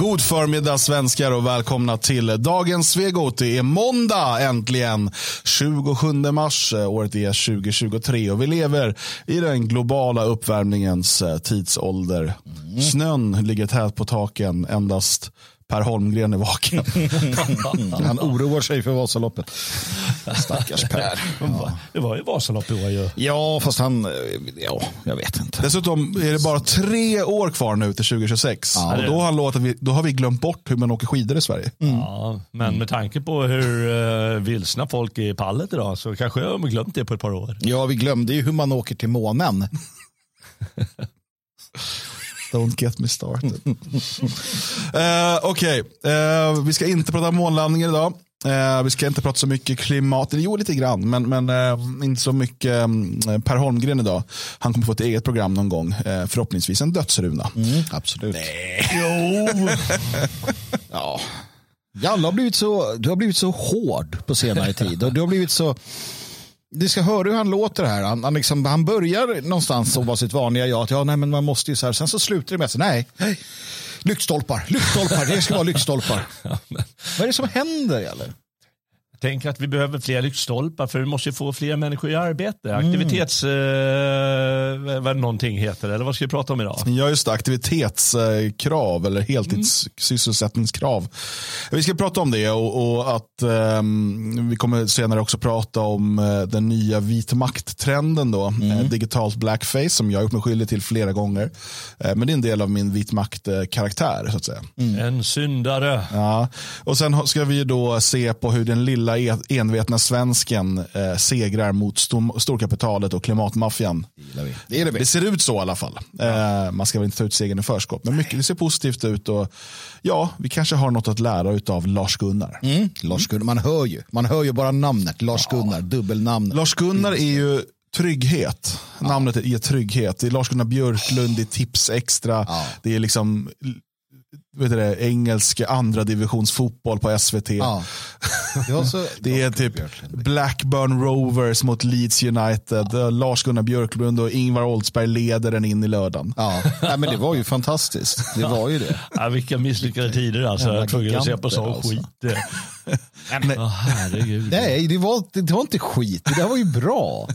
God förmiddag svenskar och välkomna till dagens Svegot. Det är måndag äntligen. 27 mars. Året är 2023 och vi lever i den globala uppvärmningens eh, tidsålder. Snön ligger tät på taken. Endast Per Holmgren är vaken. Han oroar sig för Vasaloppet. Stackars Per. Ja. Det var ju Vasalopp i år ju. Ja, fast han, eh, ja, jag vet inte. Dessutom är det bara tre år kvar nu till 2026. Ja, och då har, han lovat att vi, då har vi glömt bort hur man åker skidor i Sverige. Ja, men med tanke på hur uh, vilsna folk är i pallet idag så kanske jag har glömt det på ett par år. Ja, vi glömde ju hur man åker till månen. Don't get me started. uh, Okej, okay. uh, vi ska inte prata månlandning idag. Uh, vi ska inte prata så mycket klimat, jo lite grann, men, men uh, inte så mycket um, Per Holmgren idag. Han kommer få ett eget program någon gång, uh, förhoppningsvis en dödsruna. Mm, absolut. Nej. Jo. ja. Jalla har blivit så, du har blivit så hård på senare tid. Du har blivit så du ska höra hur han låter här. Han, han, liksom, han börjar någonstans och vara sitt vanliga jag. Att, ja, nej, men man måste ju så här. Sen så slutar det med att nej, nej, lyktstolpar, lyktstolpar, det ska vara lyktstolpar. Ja, men... Vad är det som händer? Eller? Tänk att vi behöver fler lyktstolpar för vi måste få fler människor i arbete. Mm. Aktivitets... Eh, vad någonting heter eller vad ska vi prata om idag? Ja, just det. Aktivitetskrav eller heltidssysselsättningskrav. Mm. Vi ska prata om det och, och att eh, vi kommer senare också prata om eh, den nya vit makt-trenden då. Mm. Eh, digitalt blackface som jag har gjort mig skyldig till flera gånger. Eh, men det är en del av min vit makt-karaktär så att säga. Mm. En syndare. Ja. Och sen ska vi då se på hur den lilla lilla envetna svensken eh, segrar mot stor, storkapitalet och klimatmaffian. Det, det, det, det, ser ut så i alla fall. Ja. Eh, man ska väl inte ta ut segern i förskott, men mycket, det ser positivt ut. Och, ja, vi kanske har något att lära av Lars-Gunnar. Mm. Lars-Gunnar, man hör ju. Man hör ju bara namnet, Lars-Gunnar, ja. dubbelnamn. Lars-Gunnar är ju trygghet. Ja. Namnet är trygghet. Det är Lars-Gunnar Björklund, det är Tips Extra. Ja. Det är liksom vet det, engelsk andra divisions fotboll på SVT. Ja. Det, det är typ Blackburn Rovers mot Leeds United. Ja. Lars-Gunnar Björklund och Ingvar Oldsberg leder den in i lördagen. Ja. Nej, men det var ju fantastiskt. Det var ju det. Ja, vilka misslyckade tider alltså. Jag var tvungen att se på sån alltså. skit. Nej, oh, herregud. Nej, det var, det var inte skit. Det där var ju bra.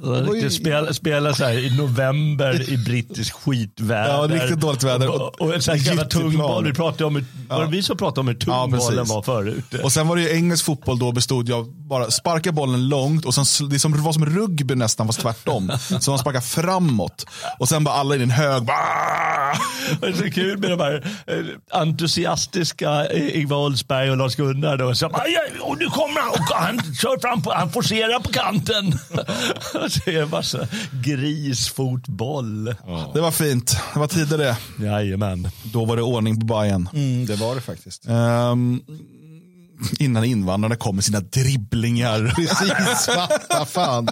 Det var ju... Spela, spela så här i november i brittisk skitväder. Ja, riktigt dåligt väder. Och, och, och sån här tung boll. Vi pratade om, ja. Var det vi som pratade om hur tung ja, bollen var förut? Och sen var det ju engelsk fotboll då bestod av bara sparka bollen långt och sen det som var som rugby nästan fast tvärtom. så man sparkar framåt och sen bara alla i en hög. Det är så kul med de här eh, entusiastiska eh, Ingvar Oldsberg och Lars-Gunnar. Då, som, och nu kommer han och han kör fram på, han forcerar på kanten. det är en massa grisfotboll. Ja. Det var fint. Det var tider det. Jajamän. Då var det ordning på Bajen. Mm, det var det faktiskt. Um, innan invandrarna kom med sina dribblingar. Precis, vad fan.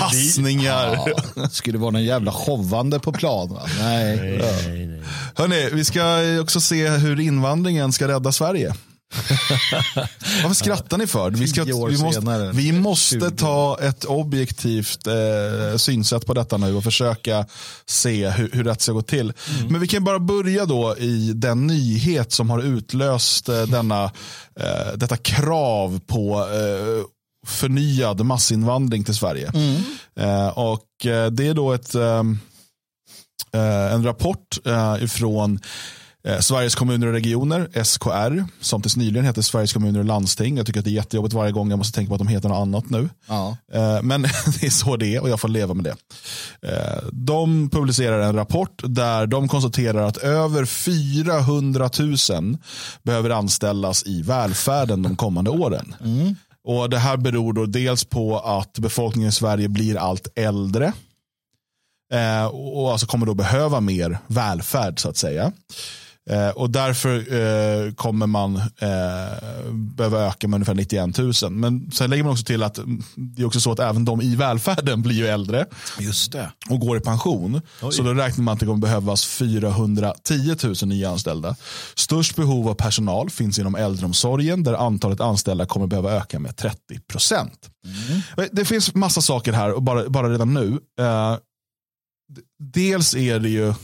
Passningar. Ja, skulle det vara någon jävla showande på plan? Va? Nej. nej, nej, nej. Hörrni, vi ska också se hur invandringen ska rädda Sverige. Varför skrattar ni för? Vi, ska, vi måste, vi måste ta ett objektivt eh, synsätt på detta nu och försöka se hur, hur rätt ska gå till. Mm. Men vi kan bara börja då i den nyhet som har utlöst eh, denna, eh, detta krav på eh, förnyad massinvandring till Sverige. Mm. Eh, och eh, det är då ett, en rapport ifrån Sveriges kommuner och regioner, SKR, som tills nyligen hette Sveriges kommuner och landsting. Jag tycker att det är jättejobbigt varje gång jag måste tänka på att de heter något annat nu. Ja. Eh, men det är så det är och jag får leva med det. Eh, de publicerar en rapport där de konstaterar att över 400 000 behöver anställas i välfärden de kommande åren. Mm. Och Det här beror då dels på att befolkningen i Sverige blir allt äldre. Eh, och alltså kommer då behöva mer välfärd så att säga. Eh, och därför eh, kommer man eh, behöva öka med ungefär 91 000. Men sen lägger man också till att det är också så att även de i välfärden blir ju äldre. Just det. Och går i pension. Oj. Så då räknar man att det kommer behövas 410 000 nya anställda. Störst behov av personal finns inom äldreomsorgen där antalet anställda kommer behöva öka med 30 procent. Mm. Det finns massa saker här, bara, bara redan nu. Eh, dels är det ju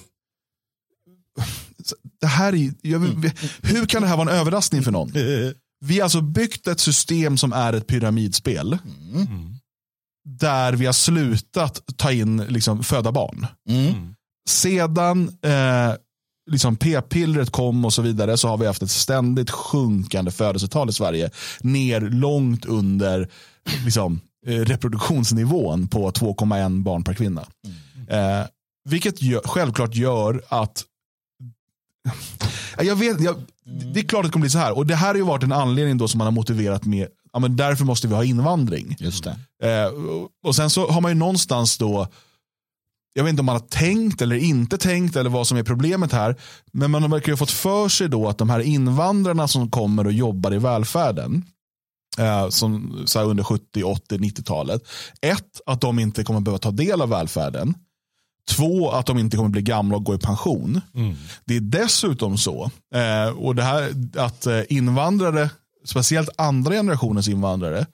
det här är, jag, hur kan det här vara en överraskning för någon? Vi har alltså byggt ett system som är ett pyramidspel. Mm. Där vi har slutat ta in, liksom, föda barn. Mm. Sedan eh, liksom p-pillret kom och så vidare så har vi haft ett ständigt sjunkande födelsetal i Sverige. Ner långt under liksom, eh, reproduktionsnivån på 2,1 barn per kvinna. Mm. Eh, vilket gör, självklart gör att jag vet, jag, det är klart att det kommer bli så här. Och det här har ju varit en anledning då som man har motiverat med, ja men därför måste vi ha invandring. Just det. Eh, och sen så har man ju någonstans då, jag vet inte om man har tänkt eller inte tänkt eller vad som är problemet här. Men man verkar ju fått för sig då att de här invandrarna som kommer och jobbar i välfärden. Eh, som så under 70, 80, 90-talet. Ett, att de inte kommer behöva ta del av välfärden. Två, att de inte kommer bli gamla och gå i pension. Mm. Det är dessutom så, eh, och det här att eh, invandrare, speciellt andra generationens invandrare,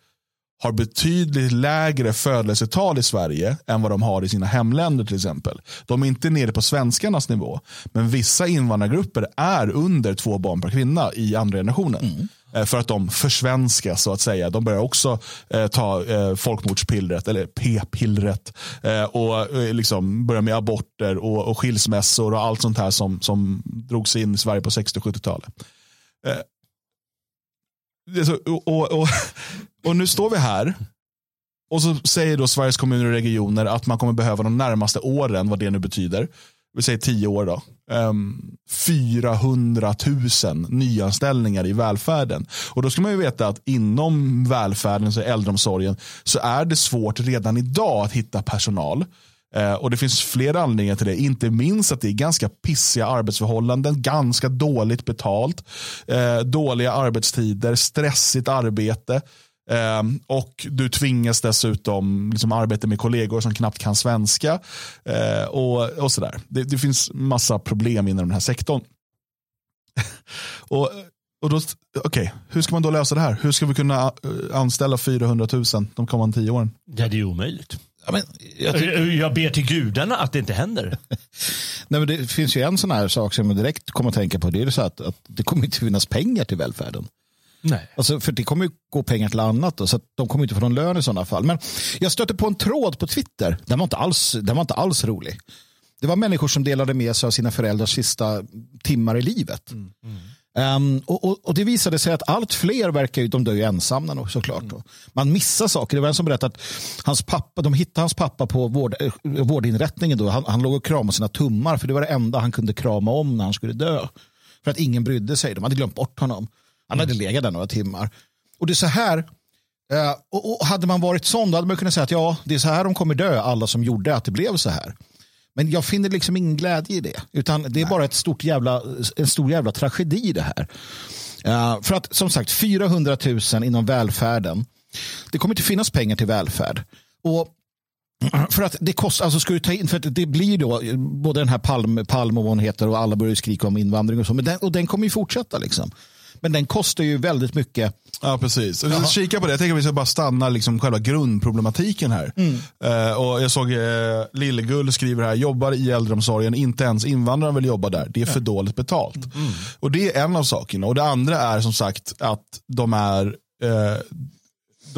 har betydligt lägre födelsetal i Sverige än vad de har i sina hemländer till exempel. De är inte nere på svenskarnas nivå. Men vissa invandrargrupper är under två barn per kvinna i andra generationen. Mm. Eh, för att de försvenskas så att säga. De börjar också eh, ta eh, folkmordspillret, eller p-pillret. Eh, och eh, liksom börjar med aborter och, och skilsmässor och allt sånt här som, som drogs in i Sverige på 60 och 70-talet. Eh, och, och, och, och nu står vi här. Och så säger då Sveriges kommuner och regioner att man kommer behöva de närmaste åren, vad det nu betyder, vi säger tio år då, Ehm, 400 000 nyanställningar i välfärden. Och då ska man ju veta att inom välfärden, så äldreomsorgen, så är det svårt redan idag att hitta personal. Ehm, och Det finns flera anledningar till det. Inte minst att det är ganska pissiga arbetsförhållanden, ganska dåligt betalt, ehm, dåliga arbetstider, stressigt arbete. Um, och du tvingas dessutom liksom arbeta med kollegor som knappt kan svenska. Uh, och, och sådär. Det, det, finns massa problem inom den här sektorn. och, och då, okay, hur ska man då lösa det här? Hur ska vi kunna uh, anställa 400 000 de kommande tio åren? Ja, det är omöjligt. Ja, men, jag, jag ber till gudarna att det inte händer. Nej, men det finns ju en sån här sak som jag direkt kommer att tänka på. Det är så att, att det kommer inte finnas pengar till välfärden. Nej. Alltså, för det kommer ju gå pengar till annat då, så de kommer inte få någon lön i sådana fall. Men jag stötte på en tråd på Twitter. Den var inte alls, den var inte alls rolig. Det var människor som delade med sig av sina föräldrars sista timmar i livet. Mm. Mm. Um, och, och, och, Det visade sig att allt fler verkar ju, de dör ju ensamma då, såklart. Mm. Man missar saker. Det var en som berättade att hans pappa, de hittade hans pappa på vård, eh, vårdinrättningen. Då. Han, han låg och kramade sina tummar för det var det enda han kunde krama om när han skulle dö. För att ingen brydde sig. De hade glömt bort honom. Han hade legat där några timmar. Och det är så här, eh, och, hade man varit sån då hade man kunnat säga att ja, det är så här de kommer dö, alla som gjorde att det blev så här. Men jag finner liksom ingen glädje i det. Utan det är bara ett stort jävla, en stor jävla tragedi det här. Uh, för att som sagt 400 000 inom välfärden. Det kommer inte finnas pengar till välfärd. Och för att det kostar, alltså ska du ta in, för att det blir då både den här Palm, Palm och vad hon heter och alla börjar skrika om invandring och så. Men den, och den kommer ju fortsätta liksom. Men den kostar ju väldigt mycket. Ja, precis. Ja. Kika på det. Jag tänker att vi ska bara stanna liksom själva grundproblematiken här. Mm. Uh, och jag såg uh, Lillegull skriver här, jobbar i äldreomsorgen, inte ens invandrare vill jobba där. Det är för ja. dåligt betalt. Mm. Och det är en av sakerna. Och det andra är som sagt att de är uh,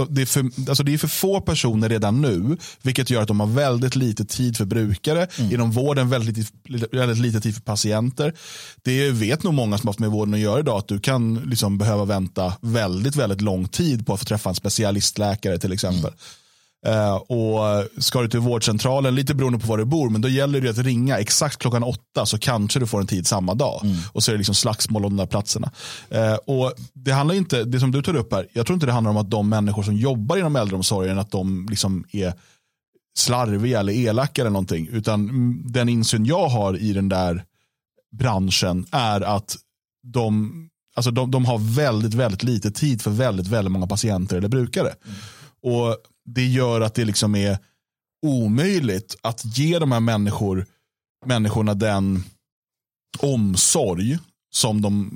det är, för, alltså det är för få personer redan nu, vilket gör att de har väldigt lite tid för brukare. Mm. Inom vården väldigt väldigt lite tid för patienter. Det vet nog många som har haft med vården att göra idag, att du kan liksom behöva vänta väldigt, väldigt lång tid på att få träffa en specialistläkare till exempel. Mm. Uh, och ska du till vårdcentralen, lite beroende på var du bor, men då gäller det att ringa exakt klockan åtta så kanske du får en tid samma dag. Mm. Och så är det liksom slagsmål om de där platserna. Uh, och det handlar inte, det som du tar upp här, jag tror inte det handlar om att de människor som jobbar inom äldreomsorgen, att de liksom är slarviga eller elaka eller någonting. Utan den insyn jag har i den där branschen är att de, alltså de, de har väldigt, väldigt lite tid för väldigt, väldigt många patienter eller brukare. Mm. Och det gör att det liksom är omöjligt att ge de här människor, människorna den omsorg som de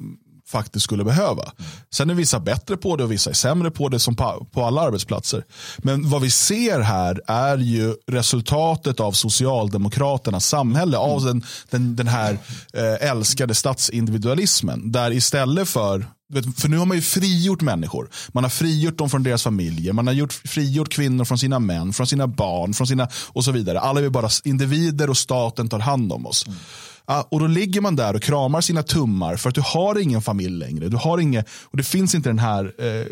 faktiskt skulle behöva. Sen är vissa bättre på det och vissa är sämre på det som på, på alla arbetsplatser. Men vad vi ser här är ju resultatet av Socialdemokraternas samhälle, mm. av den, den, den här eh, älskade statsindividualismen. Där istället för för nu har man ju frigjort människor. Man har frigjort dem från deras familjer. Man har gjort, frigjort kvinnor från sina män, från sina barn från sina, och så vidare. Alla är bara individer och staten tar hand om oss. Mm. Och då ligger man där och kramar sina tummar för att du har ingen familj längre. Du har inget, och det finns inte den här eh,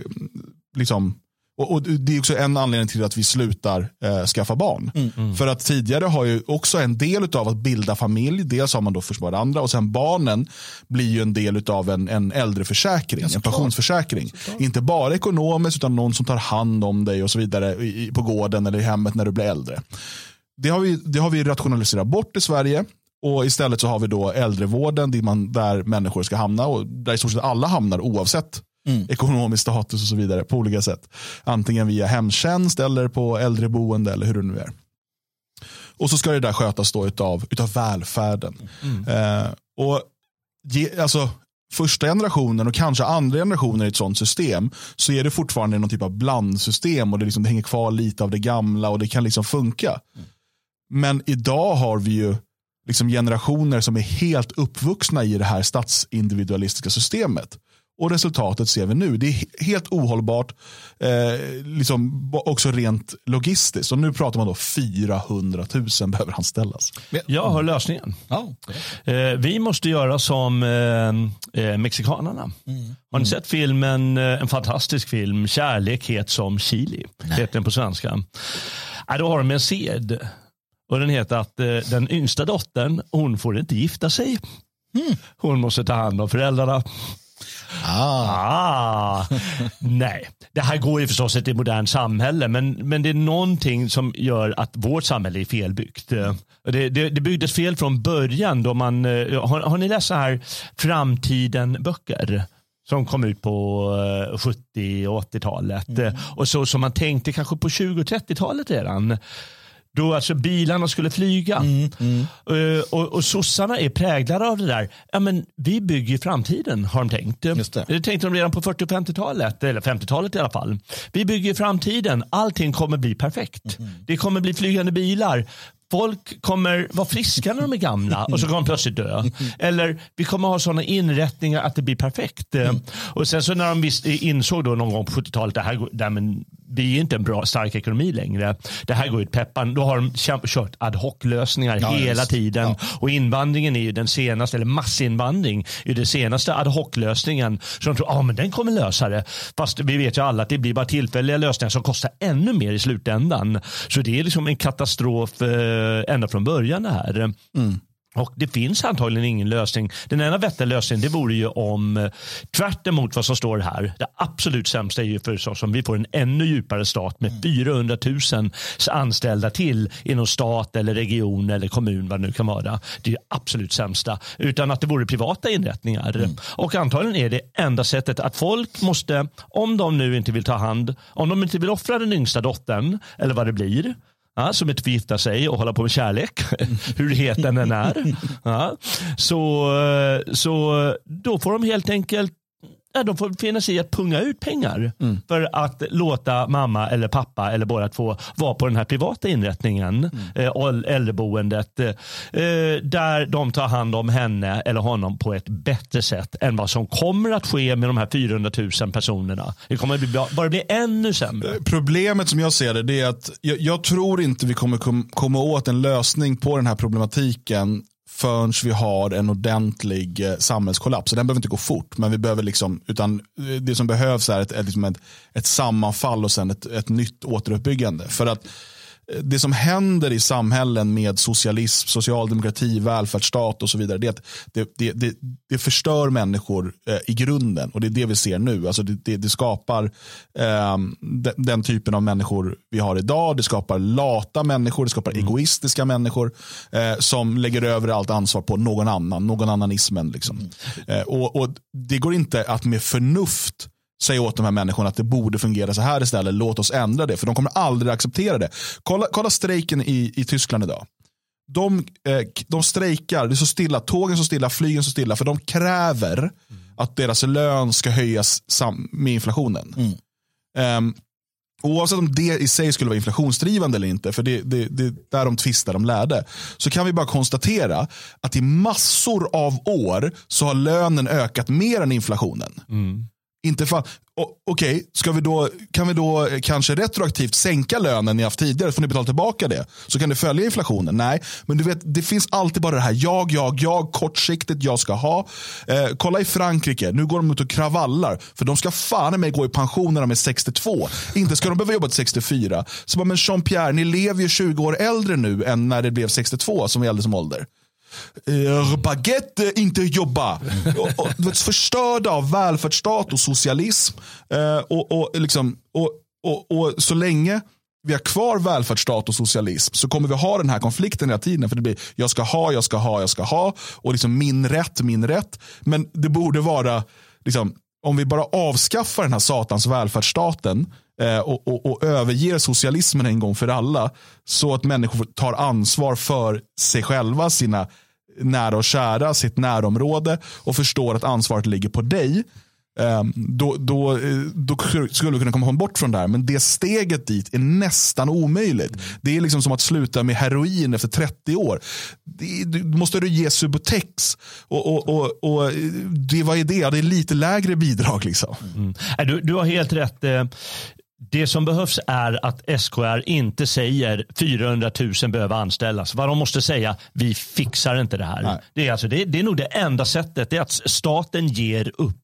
liksom, och, och, Det är också en anledning till att vi slutar eh, skaffa barn. Mm, mm. För att tidigare har ju också en del av att bilda familj, dels har man då först varandra och sen barnen blir ju en del av en, en äldreförsäkring, ja, en pensionsförsäkring. Inte bara ekonomiskt utan någon som tar hand om dig och så vidare i, på gården eller i hemmet när du blir äldre. Det har, vi, det har vi rationaliserat bort i Sverige. Och istället så har vi då äldrevården där, man, där människor ska hamna och där i stort sett alla hamnar oavsett mm. ekonomisk status och så vidare på olika sätt. Antingen via hemtjänst eller på äldreboende eller hur det nu är. Och så ska det där skötas då utav, utav välfärden. Mm. Eh, och ge, alltså, första generationen och kanske andra generationer i ett sånt system så är det fortfarande någon typ av blandsystem och det, liksom, det hänger kvar lite av det gamla och det kan liksom funka. Mm. Men idag har vi ju liksom generationer som är helt uppvuxna i det här statsindividualistiska systemet. Och resultatet ser vi nu. Det är helt ohållbart, eh, liksom också rent logistiskt. Och nu pratar man då 400 000 behöver anställas. Jag har lösningen. Oh, eh, vi måste göra som eh, eh, mexikanerna. Mm. Har ni mm. sett filmen, eh, en fantastisk film, Kärlek het som chili? Nej. Heter den på svenska. Ja, då har de en sed. Och den heter att eh, den yngsta dottern, hon får inte gifta sig. Mm. Hon måste ta hand om föräldrarna. Ah. ah. Nej, det här går ju förstås inte i modernt samhälle, men, men det är någonting som gör att vårt samhälle är felbyggt. Det, det, det byggdes fel från början. Då man, eh, har, har ni läst så här Framtiden-böcker? som kom ut på 70 eh, och 80-talet. Mm. Och så som man tänkte kanske på 20 och 30-talet redan. Då alltså bilarna skulle flyga. Mm, mm. Uh, och, och sossarna är präglade av det där. Ja, men vi bygger framtiden har de tänkt. Just det. det tänkte de redan på 40 och 50-talet, eller 50-talet i alla fall. Vi bygger framtiden, allting kommer bli perfekt. Mm. Det kommer bli flygande bilar folk kommer vara friska när de är gamla och så kommer de plötsligt dö. Eller vi kommer ha sådana inrättningar att det blir perfekt. Mm. Och sen så när de insåg då någon gång på 70-talet, det här, det här men vi är inte en bra stark ekonomi längre. Det här går ut peppan. Då har de kört ad hoc-lösningar ja, hela just. tiden. Ja. Och invandringen är ju den senaste, eller massinvandring, är den senaste ad hoc-lösningen. Så de tror att ah, den kommer lösa det. Fast vi vet ju alla att det blir bara tillfälliga lösningar som kostar ännu mer i slutändan. Så det är liksom en katastrof eh, ända från början det här. Mm. Och Det finns antagligen ingen lösning. Den enda vettiga lösningen det vore ju om, eh, tvärt emot vad som står här, det absolut sämsta är ju förstås om vi får en ännu djupare stat med 400 000 anställda till inom stat eller region eller kommun vad det nu kan vara. Det är ju absolut sämsta. Utan att det vore privata inrättningar. Mm. Och antagligen är det enda sättet att folk måste, om de nu inte vill ta hand, om de inte vill offra den yngsta dottern eller vad det blir, ja, som inte får gifta sig och hålla på med kärlek, hur het den än är. Ja, så, eh, så då får de helt enkelt Ja, de får finna sig i att punga ut pengar mm. för att låta mamma eller pappa eller båda två vara på den här privata inrättningen, mm. eh, äldreboendet, eh, där de tar hand om henne eller honom på ett bättre sätt än vad som kommer att ske med de här 400 000 personerna. Det kommer bara bli ännu sämre. Eh, problemet som jag ser det är att jag, jag tror inte vi kommer kom, komma åt en lösning på den här problematiken förrän vi har en ordentlig eh, samhällskollaps. Så den behöver inte gå fort, men vi behöver liksom, utan eh, det som behövs är ett, ett, liksom ett, ett sammanfall och sen ett, ett nytt återuppbyggande. För att det som händer i samhällen med socialism, socialdemokrati, välfärdsstat och så vidare, det, det, det, det, förstör människor eh, i grunden. Och det är det vi ser nu. Alltså det, det, skapar eh, den, den, typen av människor vi har idag. Det skapar lata människor, det skapar mm. egoistiska människor eh, som lägger över allt ansvar på någon annan, någon annanismen. Liksom. Mm. Eh, och, och Det går inte att med förnuft säga åt de här människorna att det borde fungera så här istället. Låt oss ändra det, för de kommer aldrig acceptera det. Kolla, kolla strejken i, i Tyskland idag. De, eh, de strejkar, det är så stilla, tågen så stilla, flygen så stilla, för de kräver att deras lön ska höjas med inflationen. Mm. Um, Oavsett om det i sig skulle vara inflationsdrivande eller inte, för det, det, det där de tvistar de lärde, så kan vi bara konstatera att i massor av år så har lönen ökat mer än inflationen. Mm. Inte fan, Okej, okay, kan vi då kanske retroaktivt sänka lönen ni haft tidigare? Får ni betala tillbaka det? Så kan det följa inflationen? Nej, men du vet, det finns alltid bara det här jag, jag, jag, kortsiktigt, jag ska ha. Eh, kolla i Frankrike, nu går de ut och kravallar. För de ska fan med gå i pension när de är 62. Inte ska de behöva jobba till 64. Så bara, men Jean-Pierre, ni lever ju 20 år äldre nu än när det blev 62 som gällde som ålder. Uh, baguette, inte jobba. och, och, vet, förstörda av välfärdsstat och socialism. Uh, och, och, liksom, och, och, och så länge vi har kvar välfärdsstat och socialism så kommer vi ha den här konflikten hela tiden. För det blir jag ska ha, jag ska ha, jag ska ha. Och liksom min rätt, min rätt. Men det borde vara, liksom, om vi bara avskaffar den här satans välfärdsstaten eh, och, och, och överger socialismen en gång för alla. Så att människor tar ansvar för sig själva, sina nära och kära, sitt närområde och förstår att ansvaret ligger på dig. Ehm, då, då, eh, då skulle du kunna komma bort från det här. Men det steget dit är nästan omöjligt. Det är liksom som att sluta med heroin efter 30 år. Det, du måste du ge Subutex. Och, och, och, och, det, vad är det? Det är lite lägre bidrag. Liksom. Mm. Äh, du, du har helt rätt. Eh, det som behövs är att SKR inte säger 400 000 behöver anställas. Vad de måste säga, vi fixar inte det här. Det är, alltså, det, det är nog det enda sättet. Det är att staten ger upp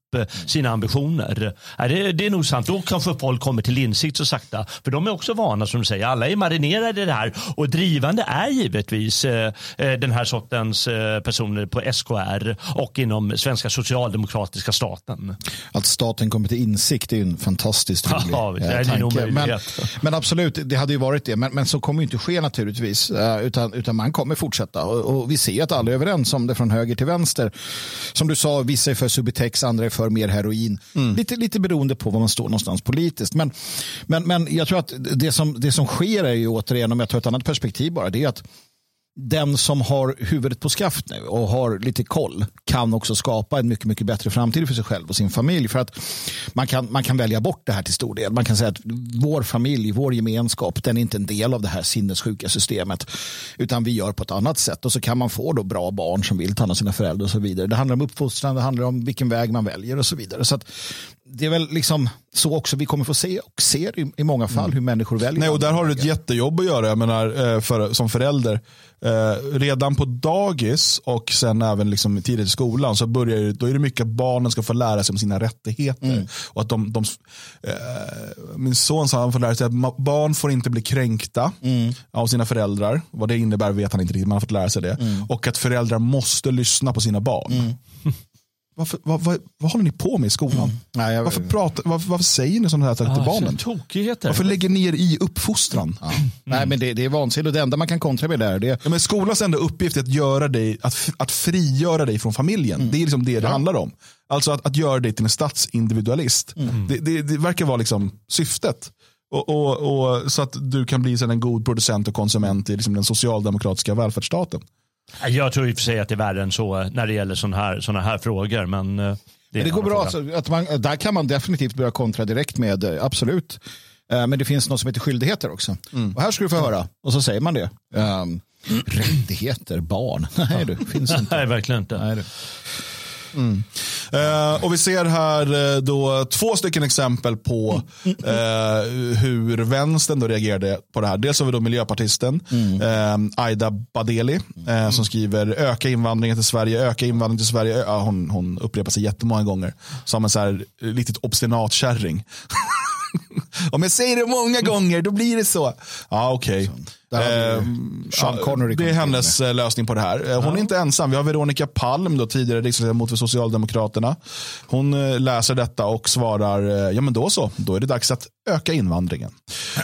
sina ambitioner. Det, det är nog sant. Då kanske folk kommer till insikt så sakta. För de är också vana som du säger. Alla är marinerade i det här. Och drivande är givetvis eh, eh den här sortens eh, personer på SKR och inom svenska socialdemokratiska staten. Att staten kommer till insikt är en fantastiskt rolig ja, tanke. Men, men, absolut, det hade ju varit det. Men, men så kommer inte ske naturligtvis. Utan, utan man kommer fortsätta. Och, och vi ser att alla är överens om det från höger till vänster. Som du sa, vissa är för Subutex, andra är för för mer heroin. Mm. Lite, lite beroende på var man står någonstans politiskt. Men, men, men jag tror att det som, det som sker är ju återigen, om jag tar ett annat perspektiv bara, det är att den som har huvudet på skaft nu och har lite koll kan också skapa en mycket, mycket bättre framtid för sig själv och sin familj. För att man kan, man kan välja bort det här till stor del. Man kan säga att vår familj, vår gemenskap, den är inte en del av det här sinnessjuka systemet. Utan vi gör på ett annat sätt och så kan man få då bra barn som vill ta hand om sina föräldrar och så vidare. Det handlar om uppfostran, det handlar om vilken väg man väljer och så vidare. Så det är väl liksom så också vi kommer få se och ser i, i många fall mm. hur människor väljer. Nej, och där har du ett jättejobb att göra jag menar, eh, för, som förälder. Eh, redan på dagis och sen även liksom tidigt i skolan så börjar då är det mycket att barnen ska få lära sig om sina rättigheter. Mm. Och att de, de eh, min son sa att han får lära sig att barn får inte bli kränkta mm. av sina föräldrar. Vad det innebär vet han inte riktigt, man har fått lära sig det. Mm. Och att föräldrar måste lyssna på sina barn. Mm. Varför, vad, vad, vad, håller ni på med i skolan? Mm. Nej, jag, varför, pratar, varför, varför, säger ni sådana här saker till barnen? Tokigheter. Varför lägger ni er i uppfostran? Ja. Mm. Nej, men det, det är vansinnigt. Det enda man kan kontra med det är. Ja, men skolans enda uppgift är att, göra dig, att, att frigöra dig från familjen. Mm. Det är liksom det det ja. handlar om. Alltså att, att göra dig till en statsindividualist. Mm. Det, det, det, verkar vara liksom syftet. Och, och, och, så att du kan bli en god producent och konsument i liksom den socialdemokratiska välfärdsstaten. Jag tror i och för sig att det är värre än så när det gäller sådana här, såna här frågor. Men eh, det, det går bra. Alltså, att man, där kan man definitivt börja kontra direkt med, eh, absolut. Eh, men det finns något som heter skyldigheter också. Mm. Och här ska du få höra. Och så säger man det. Um, rättigheter, barn. Nej, det finns inte. Nej, verkligen inte. Nej, Mm. Eh, och vi ser här eh, då två stycken exempel på eh, hur vänstern då reagerade på det här. Dels har vi då miljöpartisten mm. eh, Aida Badeli eh, som skriver öka invandringen till Sverige, öka invandringen till Sverige. Ja, hon, hon upprepar sig jättemånga gånger som en så här riktigt obstinat kärring. Om jag säger det många gånger då blir det så. Ja, okej. Okay. Eh, Sean Connery det är hennes med. Eh, lösning på det här. Eh, hon ja. är inte ensam. Vi har Veronica Palm, då, tidigare riksdagsledamot för Socialdemokraterna. Hon läser detta och svarar, ja men då så, då är det dags att öka invandringen.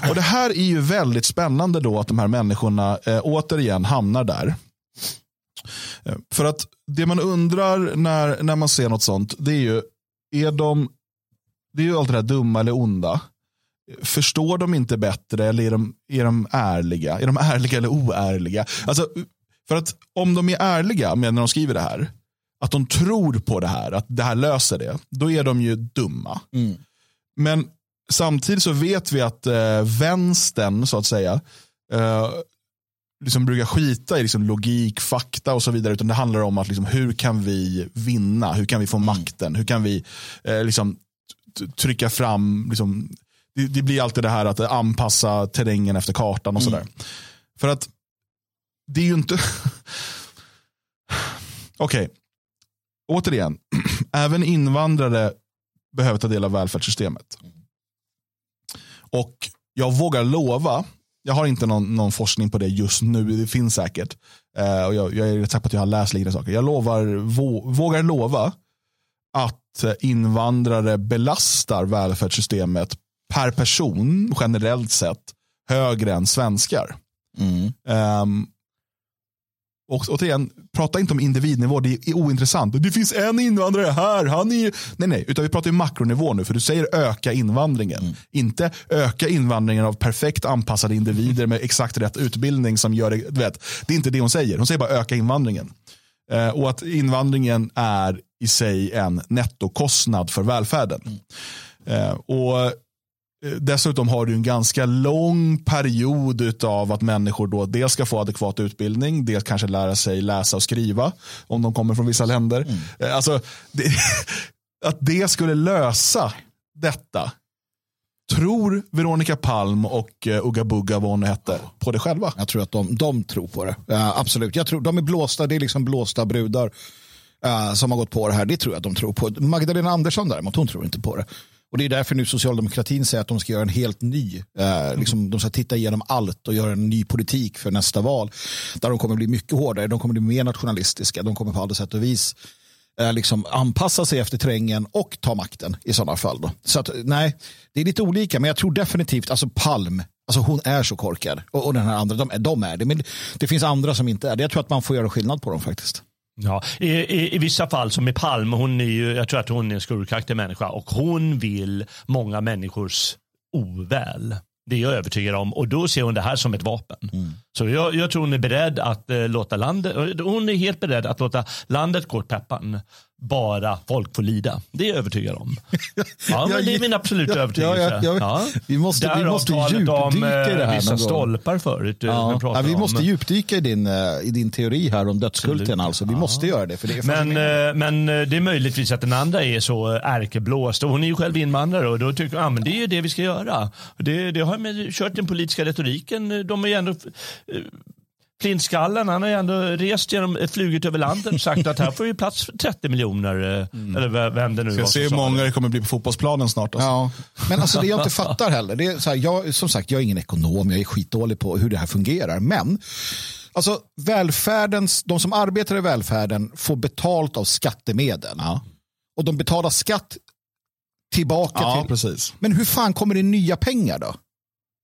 Och Det här är ju väldigt spännande då att de här människorna eh, återigen hamnar där. För att det man undrar när, när man ser något sånt, det är ju, är de, det är ju allt det där dumma eller onda. Förstår de inte bättre eller är de, är de ärliga? Är de ärliga eller oärliga? Alltså, för att om de är ärliga med när de skriver det här, att de tror på det här, att det här löser det, då är de ju dumma. Mm. Men samtidigt så vet vi att eh, vänstern, så att säga, eh, liksom brukar skita i liksom logik, fakta och så vidare. Utan det handlar om att liksom, hur kan vi vinna? Hur kan vi få mm. makten? Hur kan vi eh, liksom, trycka fram liksom, det, det, blir alltid det här att anpassa terrängen efter kartan och sådär. Mm. För att det är ju inte... Okej, okay. återigen. Även invandrare behöver ta del av välfärdssystemet. Och jag vågar lova, jag har inte någon, någon forskning på det just nu, det finns säkert. Uh, och jag, jag är rätt säker på att jag har läst liknande saker. Jag lovar, vå, vågar lova att invandrare belastar välfärdssystemet per person generellt sett högre än svenskar. Mm. Um, och återigen, prata inte om individnivå, det är ointressant. Det finns en invandrare här, han är Nej, nej, utan vi pratar ju makronivå nu, för du säger öka invandringen. Mm. Inte öka invandringen av perfekt anpassade individer med exakt rätt utbildning som gör det, vet. Det är inte det hon säger, hon säger bara öka invandringen. Uh, och att invandringen är i sig en nettokostnad för välfärden. Mm. Uh, och Eh, dessutom har du en ganska lång period av att människor då dels ska få adekvat utbildning, dels kanske lära sig läsa och skriva om de kommer från vissa länder. Mm. Eh, alltså, det, att det skulle lösa detta. Tror Veronica Palm och eh, Ugga Bugga, vad hon hette, på det själva? Jag tror att de, de tror på det. Uh, absolut. Jag tror, de är blåsta, det är liksom blåsta brudar uh, som har gått på det här. Det tror jag att de tror på. Magdalena Andersson däremot, hon tror inte på det. Och det är därför nu socialdemokratin säger att de ska göra en helt ny, eh, liksom, de ska titta igenom allt och göra en ny politik för nästa val. Där de kommer bli mycket hårdare, de kommer bli mer nationalistiska, de kommer på alla sätt och vis eh, liksom anpassa sig efter terrängen och ta makten i sådana fall. Då. Så att, nej, det är lite olika, men jag tror definitivt, alltså Palm, Alltså hon är så korkad. Och, och den här andra, de, de, är det. Men det finns andra som inte är det. Jag tror att man får göra skillnad på dem faktiskt. Ja, i, i, i, vissa fall som i Palme, hon är ju, jag tror att hon är en skurkaktig människa och hon vill många människors oväl. Det är jag övertygad om och då ser hon det här som ett vapen. Mm. Så jag, jag, tror hon är beredd att eh, låta landet, hon är helt beredd att låta landet gå åt peppan bara folk får lida. Det är jag övertygad om. Ja, men det är min absoluta ja, övertygelse. Ja, ja, vi måste, Därav vi måste djupdyka om, i det här. Eh, vissa stolpar förut. Eh, ja. vi måste djupdyka i din, eh, i din teori här om dödskulten. Alltså. Vi måste göra det. För det men, men det är möjligtvis att den andra är så ärkeblåst. Hon är ju själv invandrare och då tycker hon ah, det är ju det vi ska göra. Det, det har med, kört den politiska retoriken. De är ju ändå Flintskallen han har ju ändå rest genom, flugit över landet och sagt att här får vi plats för 30 miljoner. Eh, mm. Eller vem det nu Ska se hur många det kommer bli på fotbollsplanen snart. Alltså. Ja. Men alltså det jag inte fattar heller, det är så här, jag, som sagt jag är ingen ekonom, jag är skitdålig på hur det här fungerar. Men alltså välfärdens, de som arbetar i välfärden får betalt av skattemedel. Ja. Och de betalar skatt tillbaka ja, till. Precis. Men hur fan kommer det nya pengar då?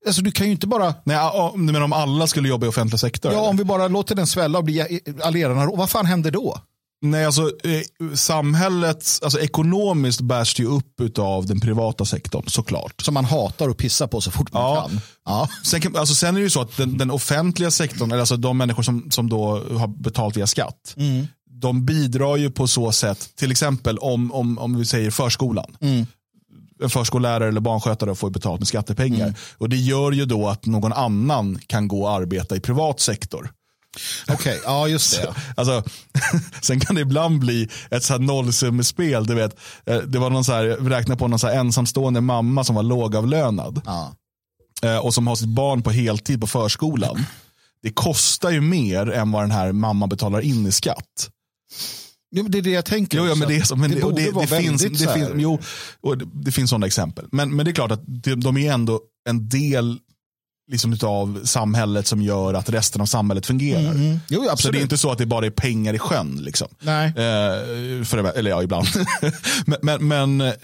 Alltså du kan ju inte bara... Nej, men om alla skulle jobba i offentlig sektor? Ja, eller? om vi bara låter den svälla och bli allierarna. Vad fan händer då? Nej, alltså eh, samhället, alltså ekonomiskt bärs ju upp av den privata sektorn såklart. Som man hatar och pissar på så fort man ja. kan. Ja. Sen, kan, alltså, sen är det ju så att den, den offentliga sektorn, eller alltså de människor som, som då har betalt via skatt, mm. de bidrar ju på så sätt, till exempel om, om, om vi säger förskolan. Mm en förskollärare eller barnskötare får betalt med skattepengar. Mm. Och Det gör ju då att någon annan kan gå och arbeta i privat sektor. Okej, okay, ja just det. Så, alltså, sen kan det ibland bli ett så här nollsummespel. Du vet, eh, det var någon så här, jag räknade på någon så ensamstående mamma som var lågavlönad. Ja. Eh, och som har sitt barn på heltid på förskolan. Det kostar ju mer än vad den här mamman betalar in i skatt. Jo, det är det jag tänker. Jo, ja, men det, är så, men det, det, det, det finns, det, finns, jo, och det, det finns sådana exempel. Men, men det är klart att de är ändå en del liksom av samhället som gör att resten av samhället fungerar. Mm. Jo, så det är inte så att det bara är pengar i sjön. Liksom. Nej. Eh, för, eller ja, ibland. men, men, men eh,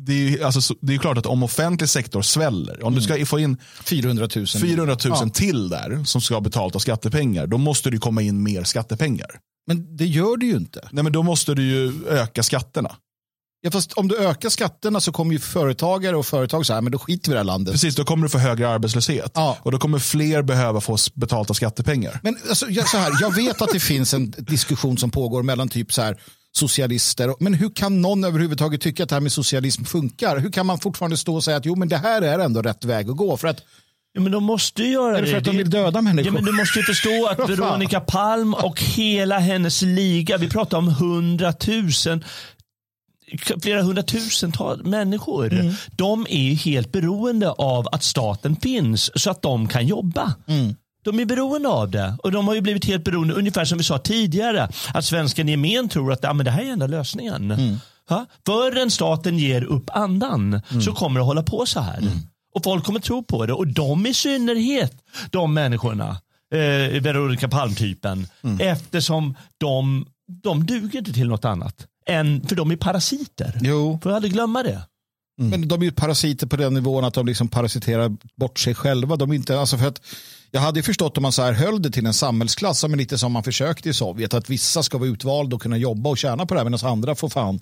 det är, alltså, det är klart att om offentlig sektor sväller, om mm. du ska få in 400 000, 400 000 ja. till där som ska betalt av skattepengar, då måste det komma in mer skattepengar. Men det gör det ju inte. Nej, men då måste du ju öka skatterna. Ja, fast om du ökar skatterna så kommer ju företagare och företag så här, men då skiter vi i det här landet. Precis, då kommer du få högre arbetslöshet. Ja. Och då kommer fler behöva få betalt av skattepengar. Men alltså, jag, så här, jag vet att det finns en diskussion som pågår mellan typ så här, socialister. Men hur kan någon överhuvudtaget tycka att det här med socialism funkar? Hur kan man fortfarande stå och säga att jo, men det här är ändå rätt väg att gå? För att Ja, men de måste göra det. Är det för att de vill döda människor? Ja, men du måste ju förstå att Veronica Palm och hela hennes liga, vi pratar om hundratusen flera hundratusental människor. Mm. De är helt beroende av att staten finns så att de kan jobba. Mm. De är beroende av det och de har ju blivit helt beroende, ungefär som vi sa tidigare, att svensken i gemen tror att ja, men det här är enda lösningen. Mm. Förrän staten ger upp andan mm. så kommer det hålla på så här. Mm. Och folk kommer tro på det och de i synnerhet, de människorna, eh, Veronica Palm-typen, mm. eftersom de, de duger inte till något annat. Än, för de är parasiter. Jo. Får jag aldrig glömma det. Mm. Men de är ju parasiter på den nivån att de liksom parasiterar bort sig själva. De är inte, alltså för att, jag hade förstått om man så här höll det till en samhällsklass, men lite som man försökte i Sovjet, att vissa ska vara utvalda och kunna jobba och tjäna på det här, medan andra får fan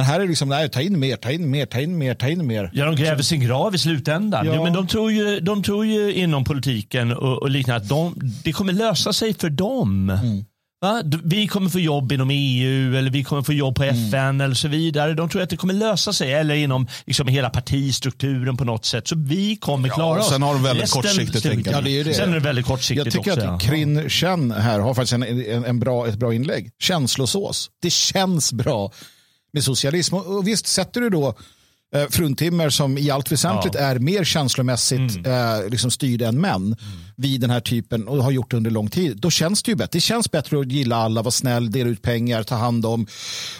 men här är det liksom, nej, ta in mer, ta in mer, ta in mer, ta in mer. Ja, de gräver sin grav i slutändan. Ja. ja men de tror, ju, de tror ju inom politiken och, och liknande att de, det kommer lösa sig för dem. Mm. Va? Vi kommer få jobb inom EU eller vi kommer få jobb på FN mm. eller så vidare. De tror att det kommer lösa sig eller inom liksom hela partistrukturen på något sätt. Så vi kommer klara ja, oss. Sen har de väldigt kortsiktigt tänkande. Ja, det är det. Sen är det väldigt kortsiktigt Jag tycker också, att Krin Chen här har faktiskt en, en, en, bra, ett bra inlägg. Känslosås. Det känns bra med socialism. Och visst, sätter du då eh, fruntimmer som i allt väsentligt ja. är mer känslomässigt mm. eh, liksom styrda än män mm. vid den här typen och har gjort det under lång tid. Då känns det ju bättre. Det känns bättre att gilla alla, vara snäll, dela ut pengar, ta hand om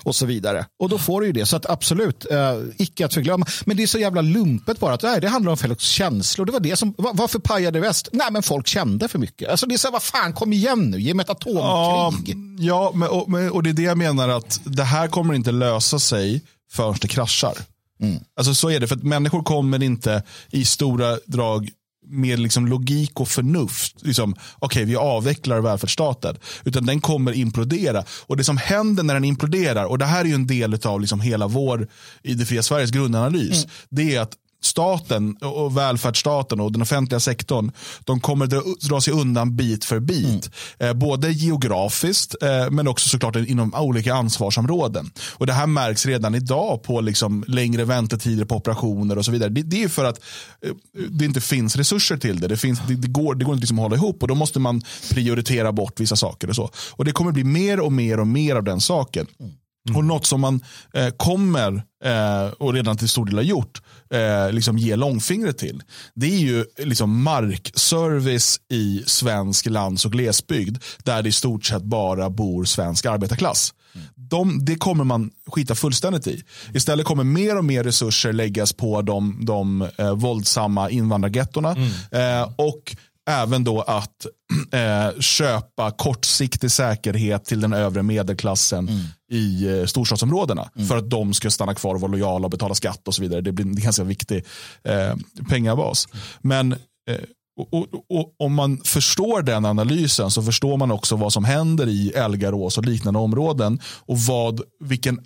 och så vidare. Och då får du ju det. Så att absolut, eh, icke att förglömma. Men det är så jävla lumpet bara att nej, det handlar om folks känslor. Det var det som, var, varför pajade väst? Nej, men folk kände för mycket. Alltså det är så här, vad fan, kom igen nu, ge mig ett atomkrig. Ja, ja och, och det är det jag menar att det här kommer inte lösa sig förrän det kraschar. Mm. Alltså så är det, för att människor kommer inte i stora drag med liksom logik och förnuft. Liksom, Okej, okay, vi avvecklar välfärdsstaten. Utan den kommer implodera. Och det som händer när den imploderar, och det här är en del av liksom hela vår, i det fria Sveriges grundanalys, mm. det är att staten och välfärdsstaten och den offentliga sektorn de kommer dra, dra sig undan bit för bit. Mm. Eh, både geografiskt eh, men också såklart inom olika ansvarsområden. Och Det här märks redan idag på liksom längre väntetider på operationer och så vidare. Det, det är för att eh, det inte finns resurser till det. Det, finns, det, det går, det går inte liksom att hålla ihop och då måste man prioritera bort vissa saker. Och så. Och Det kommer bli mer och mer och mer av den saken. Mm. Mm. Och något som man eh, kommer, eh, och redan till stor del har gjort, eh, liksom ge långfingret till. Det är ju liksom markservice i svensk lands och glesbygd där det i stort sett bara bor svensk arbetarklass. Mm. De, det kommer man skita fullständigt i. Istället kommer mer och mer resurser läggas på de, de eh, våldsamma invandrargettona. Mm. Eh, och även då att eh, köpa kortsiktig säkerhet till den övre medelklassen mm. i eh, storstadsområdena. Mm. För att de ska stanna kvar och vara lojala och betala skatt och så vidare. Det blir en ganska viktig eh, pengabas. Men eh, och, och, och, om man förstår den analysen så förstår man också vad som händer i Elgarås och liknande områden och vad, vilken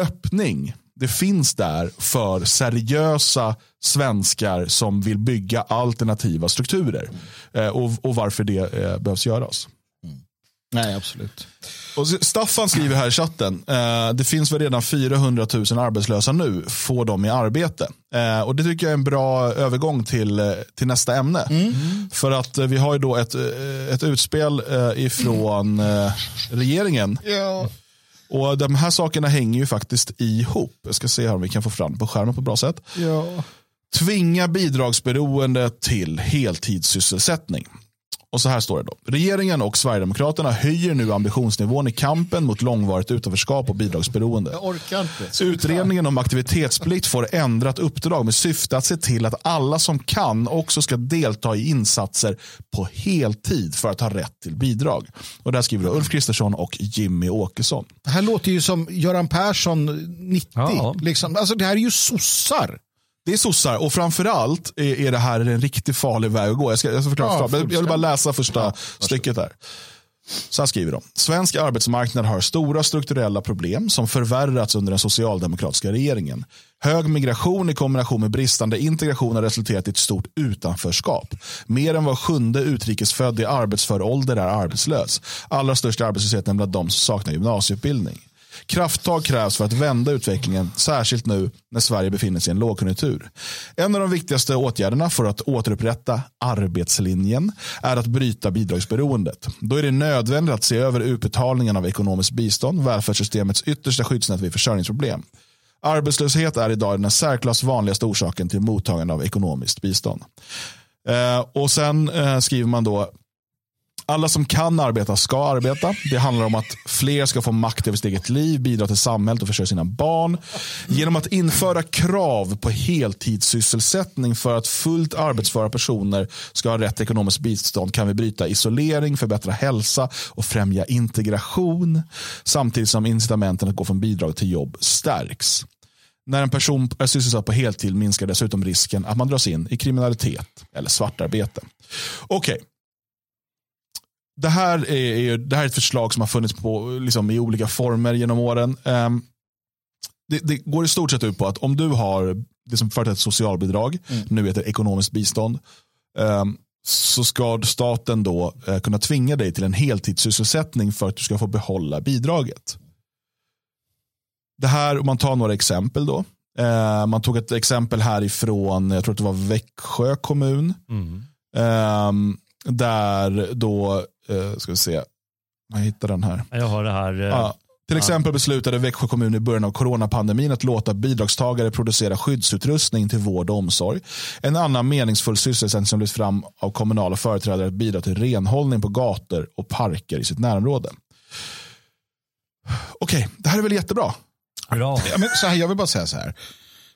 öppning det finns där för seriösa svenskar som vill bygga alternativa strukturer. Mm. och, och, varför det eh, behövs göras. Mm. Nej, absolut. Och Staffan skriver här i chatten, eh, det finns väl redan 400 000 arbetslösa nu, få dem i arbete. Eh, och Det tycker jag är en bra övergång till, eh, till nästa ämne. Mm. För att eh, vi har ju då ett, ett utspel ifrån regeringen. Ja och De här sakerna hänger ju faktiskt ihop. Jag ska se här om vi kan få fram på skärmen på ett bra sätt. Ja. Tvinga bidragsberoende till heltidssysselsättning. Och så här står det då. Regeringen och Sverigedemokraterna höjer nu ambitionsnivån i kampen mot långvarigt utanförskap och bidragsberoende. Jag orkar inte. Utredningen om aktivitetsplikt får ändrat uppdrag med syfte att se till att alla som kan också ska delta i insatser på heltid för att ha rätt till bidrag. Och där skriver Ulf Kristersson och Jimmy Åkesson. Det här låter ju som Göran Persson 90. Ja. Liksom. Alltså, det här är ju sossar. Det är sossar och framförallt är, är det här en riktigt farlig väg att gå. Jag ska, jag ska förklara. Ja, jag vill bara läsa första ja, stycket här. Så här skriver de. Svensk arbetsmarknad har stora strukturella problem som förvärrats under den socialdemokratiska regeringen. Hög migration i kombination med bristande integration har resulterat i ett stort utanförskap. Mer än var sjunde utrikesfödd i arbetsför ålder är arbetslös. Allra störst är arbetslösheten bland de som saknar gymnasieutbildning. Krafttag krävs för att vända utvecklingen, särskilt nu när Sverige befinner sig i en lågkonjunktur. En av de viktigaste åtgärderna för att återupprätta arbetslinjen är att bryta bidragsberoendet. Då är det nödvändigt att se över utbetalningen av ekonomiskt bistånd, välfärdssystemets yttersta skyddsnät vid försörjningsproblem. Arbetslöshet är idag den särklass vanligaste orsaken till mottagande av ekonomiskt bistånd. Eh, och sen eh, skriver man då alla som kan arbeta ska arbeta. Det handlar om att fler ska få makt över sitt eget liv, bidra till samhället och försörja sina barn. Genom att införa krav på heltidssysselsättning för att fullt arbetsföra personer ska ha rätt ekonomiskt bistånd kan vi bryta isolering, förbättra hälsa och främja integration. Samtidigt som incitamenten att gå från bidrag till jobb stärks. När en person är sysselsatt på heltid minskar dessutom risken att man dras in i kriminalitet eller svartarbete. Okej, okay det här är, det här är ett förslag som har funnits på, liksom, i olika former genom åren. Um, det, det, går i stort sett ut på att om du har det som förut hette socialbidrag, mm. nu heter ekonomiskt bistånd, um, så ska staten då uh, kunna tvinga dig till en heltidssysselsättning för att du ska få behålla bidraget. Det här, om man tar några exempel då. Uh, man tog ett exempel härifrån, jag tror att det var Växjö kommun. Mm. Um, där då Uh, ska vi se. Jag hittar den här. Jag har det här. Uh, ja. Till exempel beslutade Växjö kommun i början av coronapandemin att låta bidragstagare producera skyddsutrustning till vård och omsorg. En annan meningsfull sysselsättning som lyfts fram av kommunala företrädare att bidra till renhållning på gator och parker i sitt närområde. Okej, det här är väl jättebra? Bra. Ja, men så här, jag vill bara säga så här.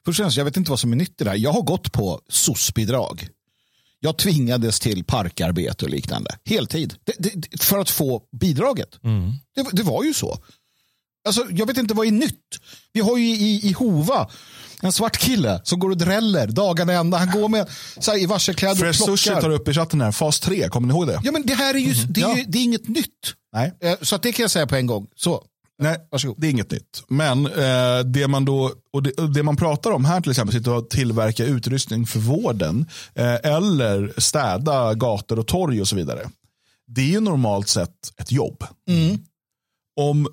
Först och främst, jag vet inte vad som är nytt i det här. Jag har gått på SOS-bidrag. Jag tvingades till parkarbete och liknande. Heltid. Det, det, för att få bidraget. Mm. Det, det, var ju så. Alltså, jag vet inte vad är nytt. Vi har ju i, i Hova en svart kille som går och dräller dagarna ända. Han går med så här, i varselkläder Fresh och plockar. tar upp i chatten här, fas 3, kommer ni ihåg det? Ja, men det här är ju, mm. det, är, ja. det är inget nytt. Nej. Eh, så det kan jag säga på en gång. Så. Nej, Varsågod. det är inget nytt. Men eh, det, man då, och det, det, man pratar om här till exempel, och tillverka utrustning för vården eh, eller städa gator och torg och så vidare. Det är ju normalt sett ett jobb. Mm. Om,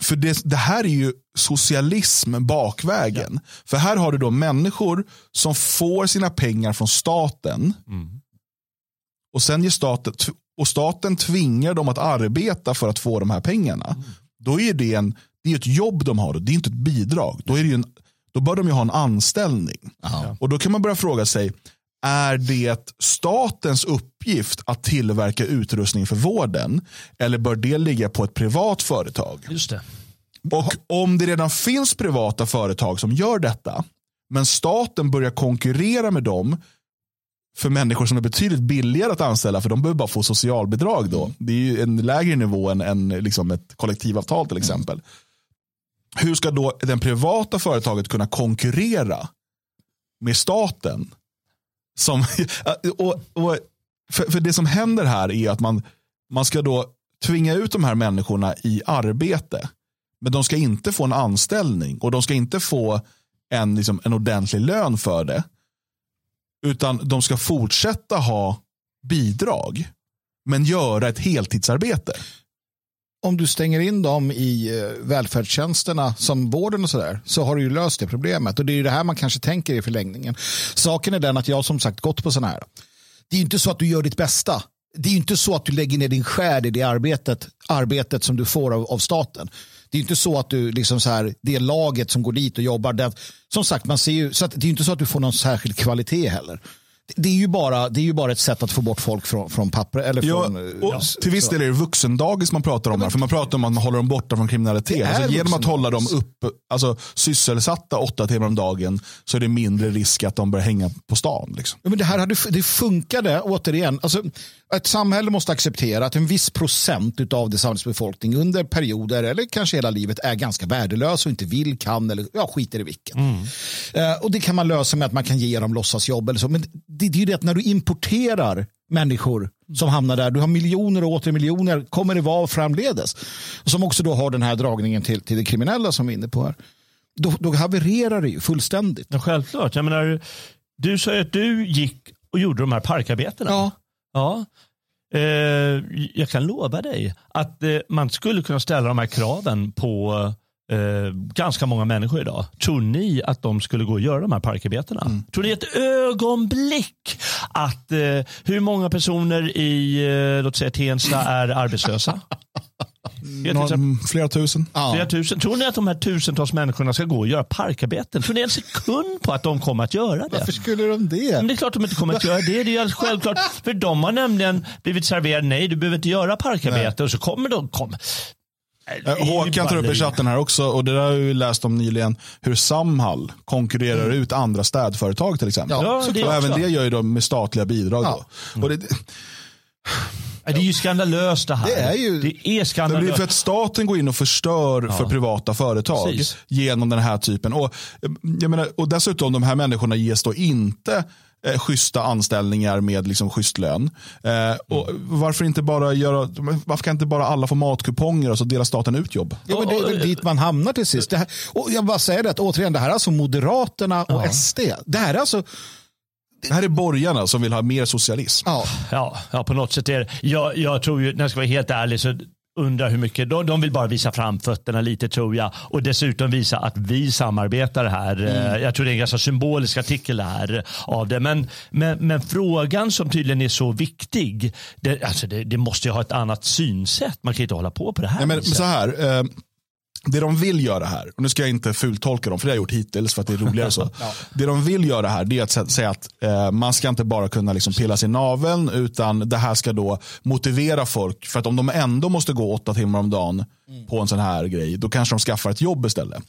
för det, det, här är ju socialism bakvägen. Ja. För här har du då människor som får sina pengar från staten. Mm. Och sen ger staten, och staten tvingar dem att arbeta för att få de här pengarna. Mm då är det, en, det är ett jobb de har. Det är inte ett bidrag. Då, är det en, då bör de ju ha en anställning. Aha. Och Då kan man börja fråga sig, är det statens uppgift att tillverka utrustning för vården? Eller bör det ligga på ett privat företag? Just det. Och om det redan finns privata företag som gör detta, men staten börjar konkurrera med dem för människor som är betydligt billigare att anställa för de behöver bara få socialbidrag då. Mm. Det är ju en lägre nivå än, än liksom ett kollektivavtal till exempel. Mm. Hur ska då det privata företaget kunna konkurrera med staten? Som, och, och för, för, det som händer här är att man, man ska då tvinga ut de här människorna i arbete. Men de ska inte få en anställning och de ska inte få en, liksom, en ordentlig lön för det. Utan de ska fortsätta ha bidrag. Men göra ett heltidsarbete. Om du stänger in dem i eh, välfärdstjänsterna som vården och sådär så har du ju löst det problemet. Och det är ju det här man kanske tänker i förlängningen. Saken är den att jag som sagt gått på sådana här. Det är inte så att du gör ditt bästa. Det är inte så att du lägger ner din själ i det arbetet, arbetet som du får av, av staten. Det är inte så att du liksom så här, det laget som går dit och jobbar. Det, som sagt, man ser ju, så det är inte så att du får någon särskild kvalitet heller. Det är, ju bara, det är ju bara ett sätt att få bort folk från, från papper. Eller ja, från, ja, till viss del är det vuxendagis man pratar om. Ja, här, för man pratar om att man håller dem borta från kriminalitet. Alltså, genom att hålla dem upp, alltså, sysselsatta åtta timmar om dagen så är det mindre risk att de börjar hänga på stan. Liksom. Ja, men det här hade, det funkade, återigen. Alltså, ett samhälle måste acceptera att en viss procent av det samhällsbefolkning under perioder eller kanske hela livet är ganska värdelös och inte vill, kan eller ja, skiter i vilket. Mm. Uh, och det kan man lösa med att man kan ge dem låtsasjobb eller så. Men det, det är ju det att när du importerar människor som hamnar där. Du har miljoner och åter miljoner. Kommer det vara framledes? Som också då har den här dragningen till, till det kriminella som vi är inne på här. Då, då havererar det ju fullständigt. Ja, självklart. Jag menar, du sa att du gick och gjorde de här parkarbetena. Ja. Ja. Eh, jag kan lova dig att eh, man skulle kunna ställa de här kraven på eh, ganska många människor idag. Tror ni att de skulle gå och göra de här parkarbetena? Mm. Tror ni ett ögonblick att eh, hur många personer i eh, låt säga Tensta är arbetslösa? Några, flera tusen. Ja. Flera tusen. Tror ni att de här tusentals människorna ska gå och göra parkarbeten? Tror ni en sekund på att de kommer att göra det? Varför skulle de det? Men det är klart de inte kommer att göra det. Det är alldeles självklart. För de har nämligen blivit serverade, nej du behöver inte göra parkarbete. Och så kommer de, kom, Håkan tar upp i chatten här också, och det där har vi läst om nyligen, hur Samhall konkurrerar mm. ut andra städföretag till exempel. Ja, det och även det gör ju de med statliga bidrag. Ja. Mm. Och det, är ju skandalöst det här. Det är ju det är skandalöst. Det är för att staten går in och förstör ja. för privata företag Precis. genom den här typen. Och, jag menar, och dessutom de här människorna ges då inte eh, schyssta anställningar med liksom schysst lön. Eh, och varför, inte bara göra, varför kan inte bara alla få matkuponger och så delar staten ut jobb? Ja, men det är väl dit man hamnar till sist. Det här, och jag bara säger det att återigen, det här är alltså Moderaterna och ja. SD. Det här är alltså det här är borgarna som vill ha mer socialism. Ja, ja, ja på något sätt är det. Jag, jag tror ju, när jag ska vara helt ärlig, så undrar hur mycket. De, de vill bara visa framfötterna lite tror jag. Och dessutom visa att vi samarbetar här. Mm. Eh, jag tror det är en ganska symbolisk artikel här av det. Men, men, men frågan som tydligen är så viktig. Det, alltså det, det måste ju ha ett annat synsätt. Man kan inte hålla på på det här Nej, men så här. Eh, det de vill göra här, och nu ska jag inte fultolka dem för det har jag gjort hittills för att det är roligare så. ja. Det de vill göra här det är att säga att eh, man ska inte bara kunna liksom pilla sig i naveln utan det här ska då motivera folk. För att om de ändå måste gå åtta timmar om dagen mm. på en sån här grej, då kanske de skaffar ett jobb istället.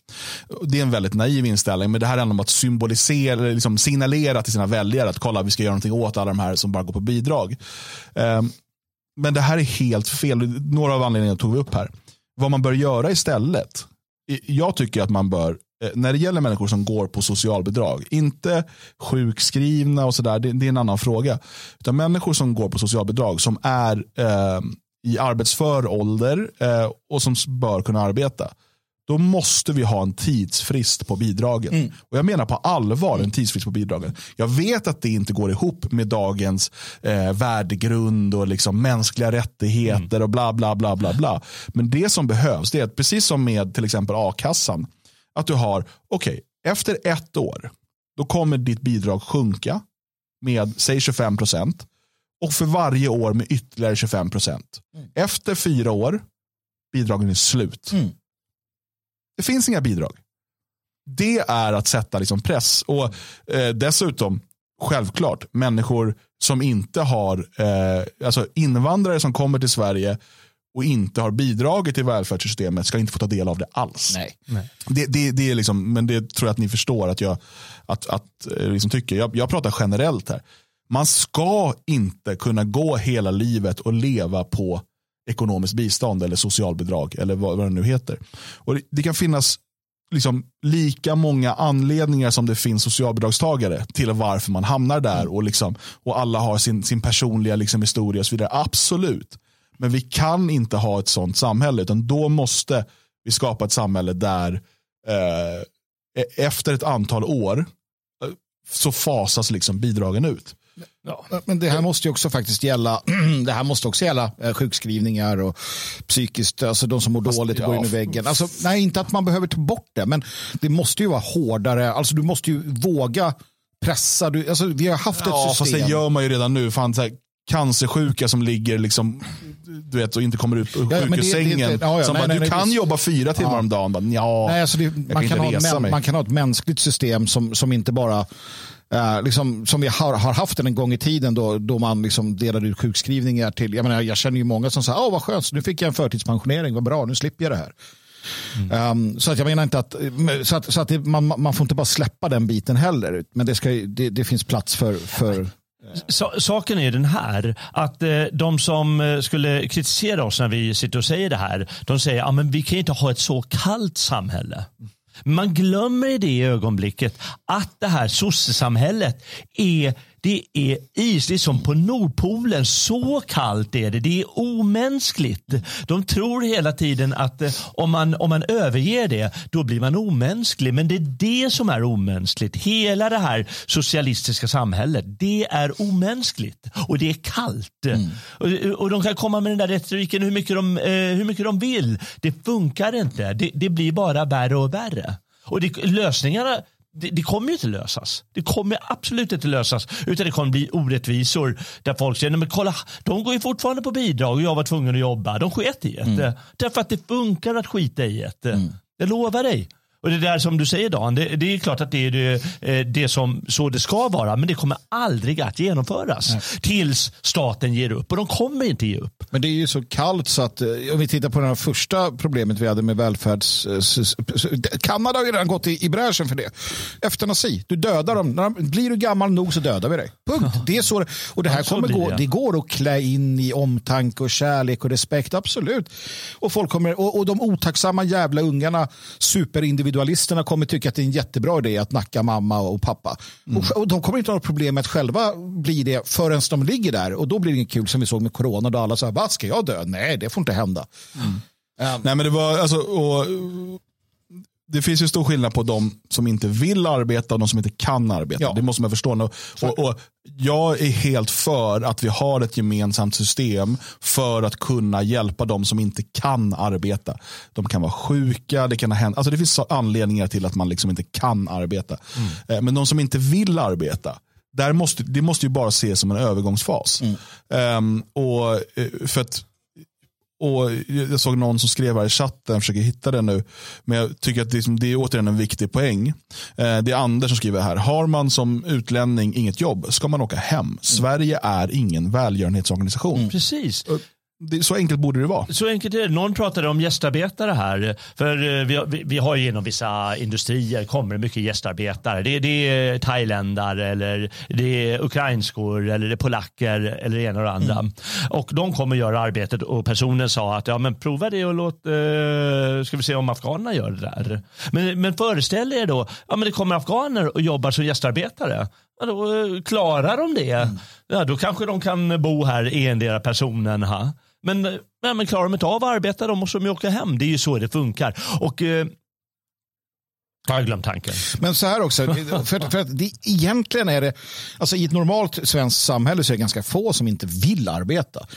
Det är en väldigt naiv inställning, men det här handlar om att symbolisera, liksom signalera till sina väljare att kolla, vi ska göra någonting åt alla de här som bara går på bidrag. Eh, men det här är helt fel. Några av anledningarna tog vi upp här vad man bör göra istället. Jag tycker att man bör, eh, när det gäller människor som går på socialbidrag, inte sjukskrivna och sådär, det, det, är en annan fråga. Utan människor som går på socialbidrag som är eh, i arbetsför ålder eh, och som bör kunna arbeta då måste vi ha en tidsfrist på bidragen. Mm. Och Jag menar på allvar en tidsfrist på bidragen. Jag vet att det inte går ihop med dagens eh, värdegrund och liksom mänskliga rättigheter mm. och bla bla bla bla bla. Men det som behövs det är att precis som med till exempel a-kassan, att du har, okej, okay, efter ett år, då kommer ditt bidrag sjunka med säg 25 procent och för varje år med ytterligare 25 procent. Mm. Efter fyra år, bidragen är slut. Det finns inga bidrag. Det är att sätta liksom press. Och eh, Dessutom, självklart, människor som inte har, eh, alltså invandrare som kommer till Sverige och inte har bidragit till välfärdssystemet ska inte få ta del av det alls. Nej. Det, det, det är liksom, men det tror jag att ni förstår att jag att, att, eh, liksom tycker. Jag, jag pratar generellt här. Man ska inte kunna gå hela livet och leva på ekonomiskt bistånd eller socialbidrag eller vad, vad det nu heter. Och det, det kan finnas liksom lika många anledningar som det finns socialbidragstagare till varför man hamnar där och, liksom, och alla har sin, sin personliga liksom historia och så vidare. Absolut. Men vi kan inte ha ett sånt samhälle utan då måste vi skapa ett samhälle där eh, e- efter ett antal år eh, så fasas liksom bidragen ut. Ja. Men det här måste ju också faktiskt gälla, det här måste också gälla eh, sjukskrivningar och psykiskt, alltså de som mår Fast, dåligt och ja. går in i väggen. Alltså, nej, inte att man behöver ta bort det, men det måste ju vara hårdare. Alltså du måste ju våga pressa. Du, alltså, vi har haft ja, ett system. Fast det gör man ju redan nu. Fan, så här, cancersjuka som ligger liksom, du vet, och inte kommer ut ur ja, sjukhussängen. Ja, ja, som nej, bara, nej, du kan jobba fyra timmar om dagen. Bara, ja, nej, alltså man, kan ha, man kan ha ett mänskligt system som, som inte bara Uh, liksom, som vi har, har, haft en gång i tiden då, då man liksom delade ut sjukskrivningar till, jag, menar, jag känner ju många som säger, åh vad skönt, nu fick jag en förtidspensionering, vad bra, nu slipper jag det här. Mm. Um, så att jag menar inte att, så att, så att det, man, man får inte bara släppa den biten heller, men det, ska, det, det finns plats för, för så, saken är den här att eh, de som eh, skulle kritisera oss när vi sitter och säger det här, de säger att ja, vi kan inte ha ett så kallt samhälle. Man glömmer i det ögonblicket att det här sossesamhället är det är is, det är som på Nordpolen. Så kallt är det. Det är omänskligt. De tror hela tiden att eh, om man, om man överger det, då blir man omänsklig. Men det är det som är omänskligt. Hela det här socialistiska samhället, det är omänskligt. Och det är kallt. Mm. Och, och, de kan komma med den där retoriken hur mycket de, eh, hur mycket de vill. Det funkar inte. Det, det blir bara värre och värre. Och det, lösningarna det, det, kommer ju inte lösas. Det kommer absolut inte lösas. Utan det kommer bli orättvisor där folk säger, men kolla, de går ju fortfarande på bidrag och jag var tvungen att jobba. De sket i det. Mm. Därför att det funkar att skita i det. Mm. Jag lovar dig. Och det där som du säger Dan, det, det är klart att det är det, eh, det, som så det ska vara, men det kommer aldrig att genomföras Nej. tills staten ger upp och de kommer inte ge upp. Men det är ju så kallt så att eh, om vi tittar på det här första problemet vi hade med välfärds... Eh, Kanada har ju redan gått i, i bräschen för det. Efternazi, du dödar dem. Blir du gammal nog så dödar vi dig. Punkt. Det är så och det här kommer gå, det går att klä in i omtanke och kärlek och respekt, absolut. Och folk kommer, och, och de otacksamma jävla ungarna, superindividuella individualisterna kommer tycka att det är en jättebra idé att nacka mamma och pappa. Mm. Och, och, de kommer inte ha något problem med att själva bli det förrän de ligger där. Och då blir det inget kul som vi såg med corona då alla sa, vad ska jag dö? Nej, det får inte hända. Mm. Um, Nej, men det var, alltså, och, det finns ju stor skillnad på de som inte vill arbeta och de som inte kan arbeta. Ja. Det måste man förstå. Och, och, jag är helt för att vi har ett gemensamt system för att kunna hjälpa de som inte kan arbeta. De kan vara sjuka, det kan hänt. Alltså det finns anledningar till att man liksom inte kan arbeta. Mm. Eh, men de som inte vill arbeta, där måste, det måste ju bara ses som en övergångsfas. Mm. Um, och eh, för att och jag såg någon som skrev här i chatten, jag försöker hitta det nu. Men jag tycker att det, är, det är återigen en viktig poäng. Eh, det är Anders som skriver här. Har man som utlänning inget jobb ska man åka hem. Sverige är ingen välgörenhetsorganisation. Mm. Precis. Det, så enkelt borde det vara. Så enkelt är det. Någon pratade om gästarbetare här. För eh, vi, vi, vi har ju inom vissa industrier kommer mycket gästarbetare. Det, det är thailändare eller det är ukrainskor eller det är polacker eller det ena och det andra. Mm. Och de kommer göra arbetet och personen sa att ja men prova det och låt, eh, ska vi se om afghanerna gör det där. Men, men föreställ er då, ja men det kommer afghaner och jobbar som gästarbetare. Ja, då eh, klarar de det, mm. ja, då kanske de kan bo här endera personen. Ha? Men, ja, men klarar de inte av att arbeta då måste de åka hem. Det är ju så det funkar. Och, eh, jag har glömt tanken. Men så här också, för, för att det, egentligen är det, alltså i ett normalt svenskt samhälle så är det ganska få som inte vill arbeta.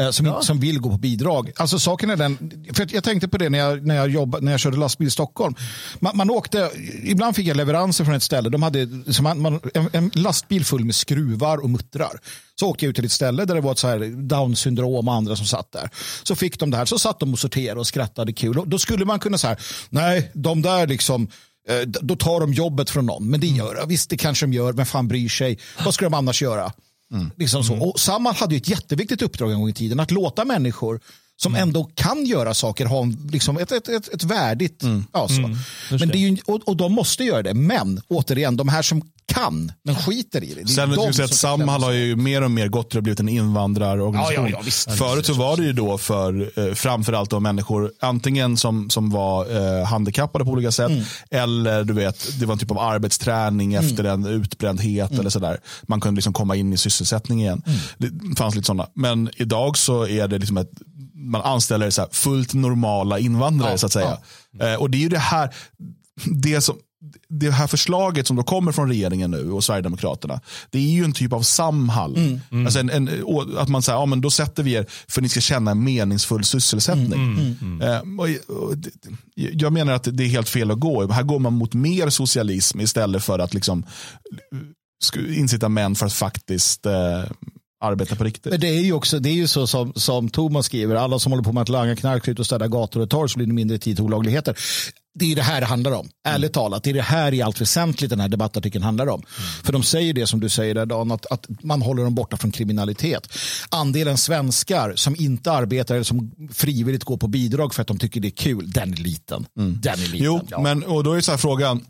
Eh, som, ja. som vill gå på bidrag. Alltså saken är den, för jag tänkte på det när jag, när jag, jobbade, när jag körde lastbil i Stockholm. Man, man åkte, ibland fick jag leveranser från ett ställe. De hade man, man, en, en, lastbil full med skruvar och muttrar. Så åkte jag ut till ett ställe där det var ett så här down syndrom och andra som satt där. Så fick de det här, så satt de och sorterade och skrattade kul. Då skulle man kunna säga, nej, de där liksom eh, då tar de jobbet från någon. Men det gör Visst, det kanske de gör. Men fan bryr sig? Vad ska de annars göra? Mm. Liksom så. Mm. Och Samhall hade ett jätteviktigt uppdrag en gång i tiden. Att låta människor som mm. ändå kan göra saker ha liksom ett, ett, ett, ett värdigt... Mm. Ja, så. Mm. Men det är ju, och, och de måste göra det. Men återigen, de här som kan, men skiter i det. det Sen de att Samhall har ju mer och mer gått till att blivit en invandrarorganisation. Ja, ja, ja, Förut så var det ju då för eh, framförallt då människor antingen som, som var eh, handikappade på olika sätt mm. eller du vet, det var en typ av arbetsträning mm. efter en utbrändhet mm. eller sådär. Man kunde liksom komma in i sysselsättning igen. Mm. Det fanns lite sådana. Men idag så är det liksom ett man anställer så fullt normala invandrare ja, så att säga. Ja. Eh, och det är ju det här, det som, det här förslaget som då kommer från regeringen nu och Sverigedemokraterna, det är ju en typ av Samhall. Mm, mm. Alltså en, en, att man säger, ja men då sätter vi er för att ni ska känna en meningsfull sysselsättning. Mm, mm, mm. eh, och, och, jag menar att det är helt fel att gå. Här går man mot mer socialism istället för att liksom incitament för att faktiskt eh, arbeta på riktigt. Men det är ju också det är ju så som, som Thomas skriver, alla som håller på med att langa knark ut och städa gator och torg så blir det mindre tid till olagligheter. Det är det här det handlar om. Mm. Ärligt talat, det är det här i allt väsentligt den här debattartikeln handlar om. Mm. För de säger det som du säger där Dan, att, att man håller dem borta från kriminalitet. Andelen svenskar som inte arbetar eller som frivilligt går på bidrag för att de tycker det är kul, den är liten. Mm. Den är liten. Jo, ja. men och då är så här frågan,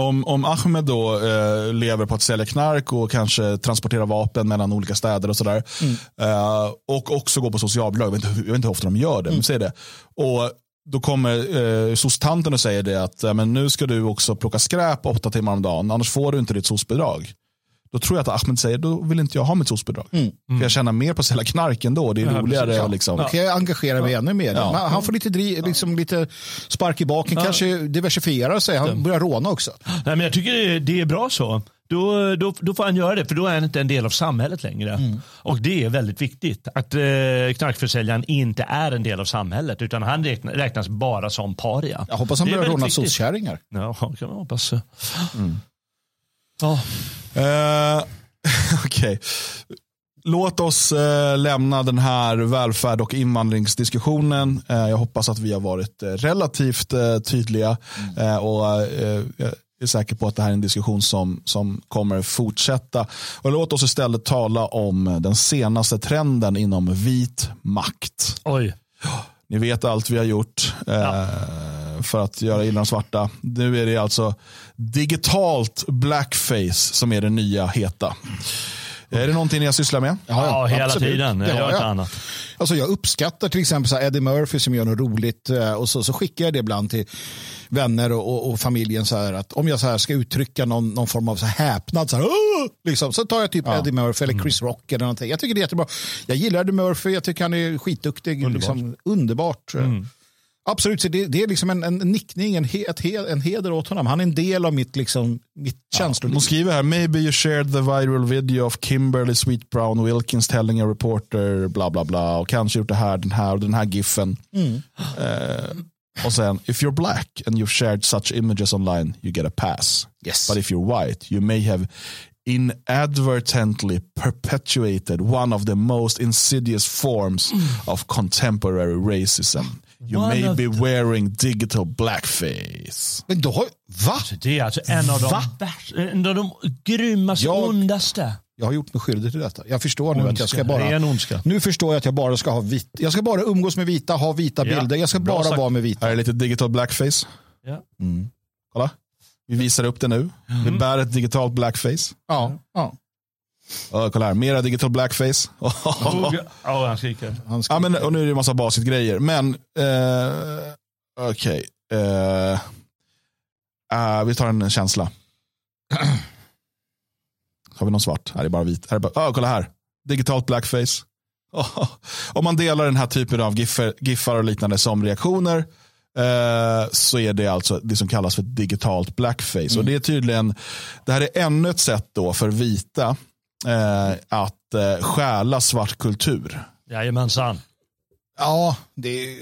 om, om Ahmed då eh, lever på att sälja knark och kanske transportera vapen mellan olika städer och sådär. Mm. Eh, och också går på socialbidrag, jag vet, inte, jag vet inte hur ofta de gör det, mm. men säg det. Och då kommer eh, soc-tanten och säger det att men nu ska du också plocka skräp åtta timmar om dagen, annars får du inte ditt soc-bidrag. Då tror jag att Ahmed säger, då vill inte jag ha mitt soc-bidrag. Mm. För jag tjänar mer på att sälja knark ändå. Det är ja, roligare. Ja. Liksom. Ja. kan jag engagera mig ja. ännu mer. Ja. Han får lite, driv, liksom, lite spark i baken, kanske diversifiera sig. Han börjar råna också. Nej, men jag tycker det är bra så. Då, då, då får han göra det, för då är han inte en del av samhället längre. Mm. Och det är väldigt viktigt. Att eh, knarkförsäljaren inte är en del av samhället, utan han räknas bara som paria. Jag hoppas han börjar råna sockärringar. Ja, kan man hoppas. Mm. Ja. Uh, Okej. Okay. Låt oss eh, lämna den här välfärd och invandringsdiskussionen. Eh, jag hoppas att vi har varit eh, relativt eh, tydliga. Mm. och eh, Jag är säker på att det här är en diskussion som, som kommer fortsätta. Och låt oss istället tala om den senaste trenden inom vit makt. Oj. Ni vet allt vi har gjort. Ja för att göra illa de svarta. Nu är det alltså digitalt blackface som är det nya heta. Är det någonting ni sysslar med? Ja, ja hela absolut. tiden. Jag gör jag. annat. Alltså jag uppskattar till exempel så Eddie Murphy som gör något roligt eh, och så, så skickar jag det ibland till vänner och, och, och, familjen så här att om jag så här ska uttrycka någon, någon form av så häpnad så, här, liksom, så tar jag typ ja. Eddie Murphy eller Chris mm. Rock eller någonting. Jag tycker det är jättebra. Jag gillar Eddie Murphy, jag tycker han är skitduktig. Underbart. Liksom, underbart. Mm. Absolut, det, det är liksom en, en nickning, en, he, he, en heder åt honom. Han är en del av mitt, liksom, mitt ja, känsloliv. Hon skriver här, maybe you shared the viral video of Kimberly Sweet Brown Wilkins telling a reporter bla bla bla och kanske gjort det här, den här och den här giffen. Mm. Uh, och sen, if you're black and you've shared such images online you get a pass. Yes. But if you're white you may have inadvertently perpetuated one of the most insidious forms mm. of contemporary racism. You One may be wearing digital blackface. Men då, va? Alltså, det är alltså en av de, en av de grymmaste, jag, ondaste. Jag har gjort mig skyldig till detta. Jag förstår ondska. nu att jag ska bara... Nu förstår jag att jag bara ska ha vit. Jag ska bara umgås med vita, ha vita ja. bilder. Jag ska Bra bara sagt. vara med vita. Här är lite digital blackface. Ja. Mm. Kolla. Vi visar upp det nu. Mm. Vi bär ett digitalt blackface. Ja. ja. Oh, kolla här, mera digital blackface. oh, han skriker. Han skriker. Ja, men, och nu är det en massa basitgrejer. Men eh, okej. Okay. Eh, uh, vi tar en känsla. Har vi någon svart? Här är bara vit. Är bara, oh, kolla här. Digitalt blackface. Oh, om man delar den här typen av giffar, giffar och liknande som reaktioner eh, så är det alltså det som kallas för digitalt blackface. Mm. Och det är tydligen, det här är ännu ett sätt då för vita eh, att eh, stjäla svart kultur. Jajamensan. Ja, det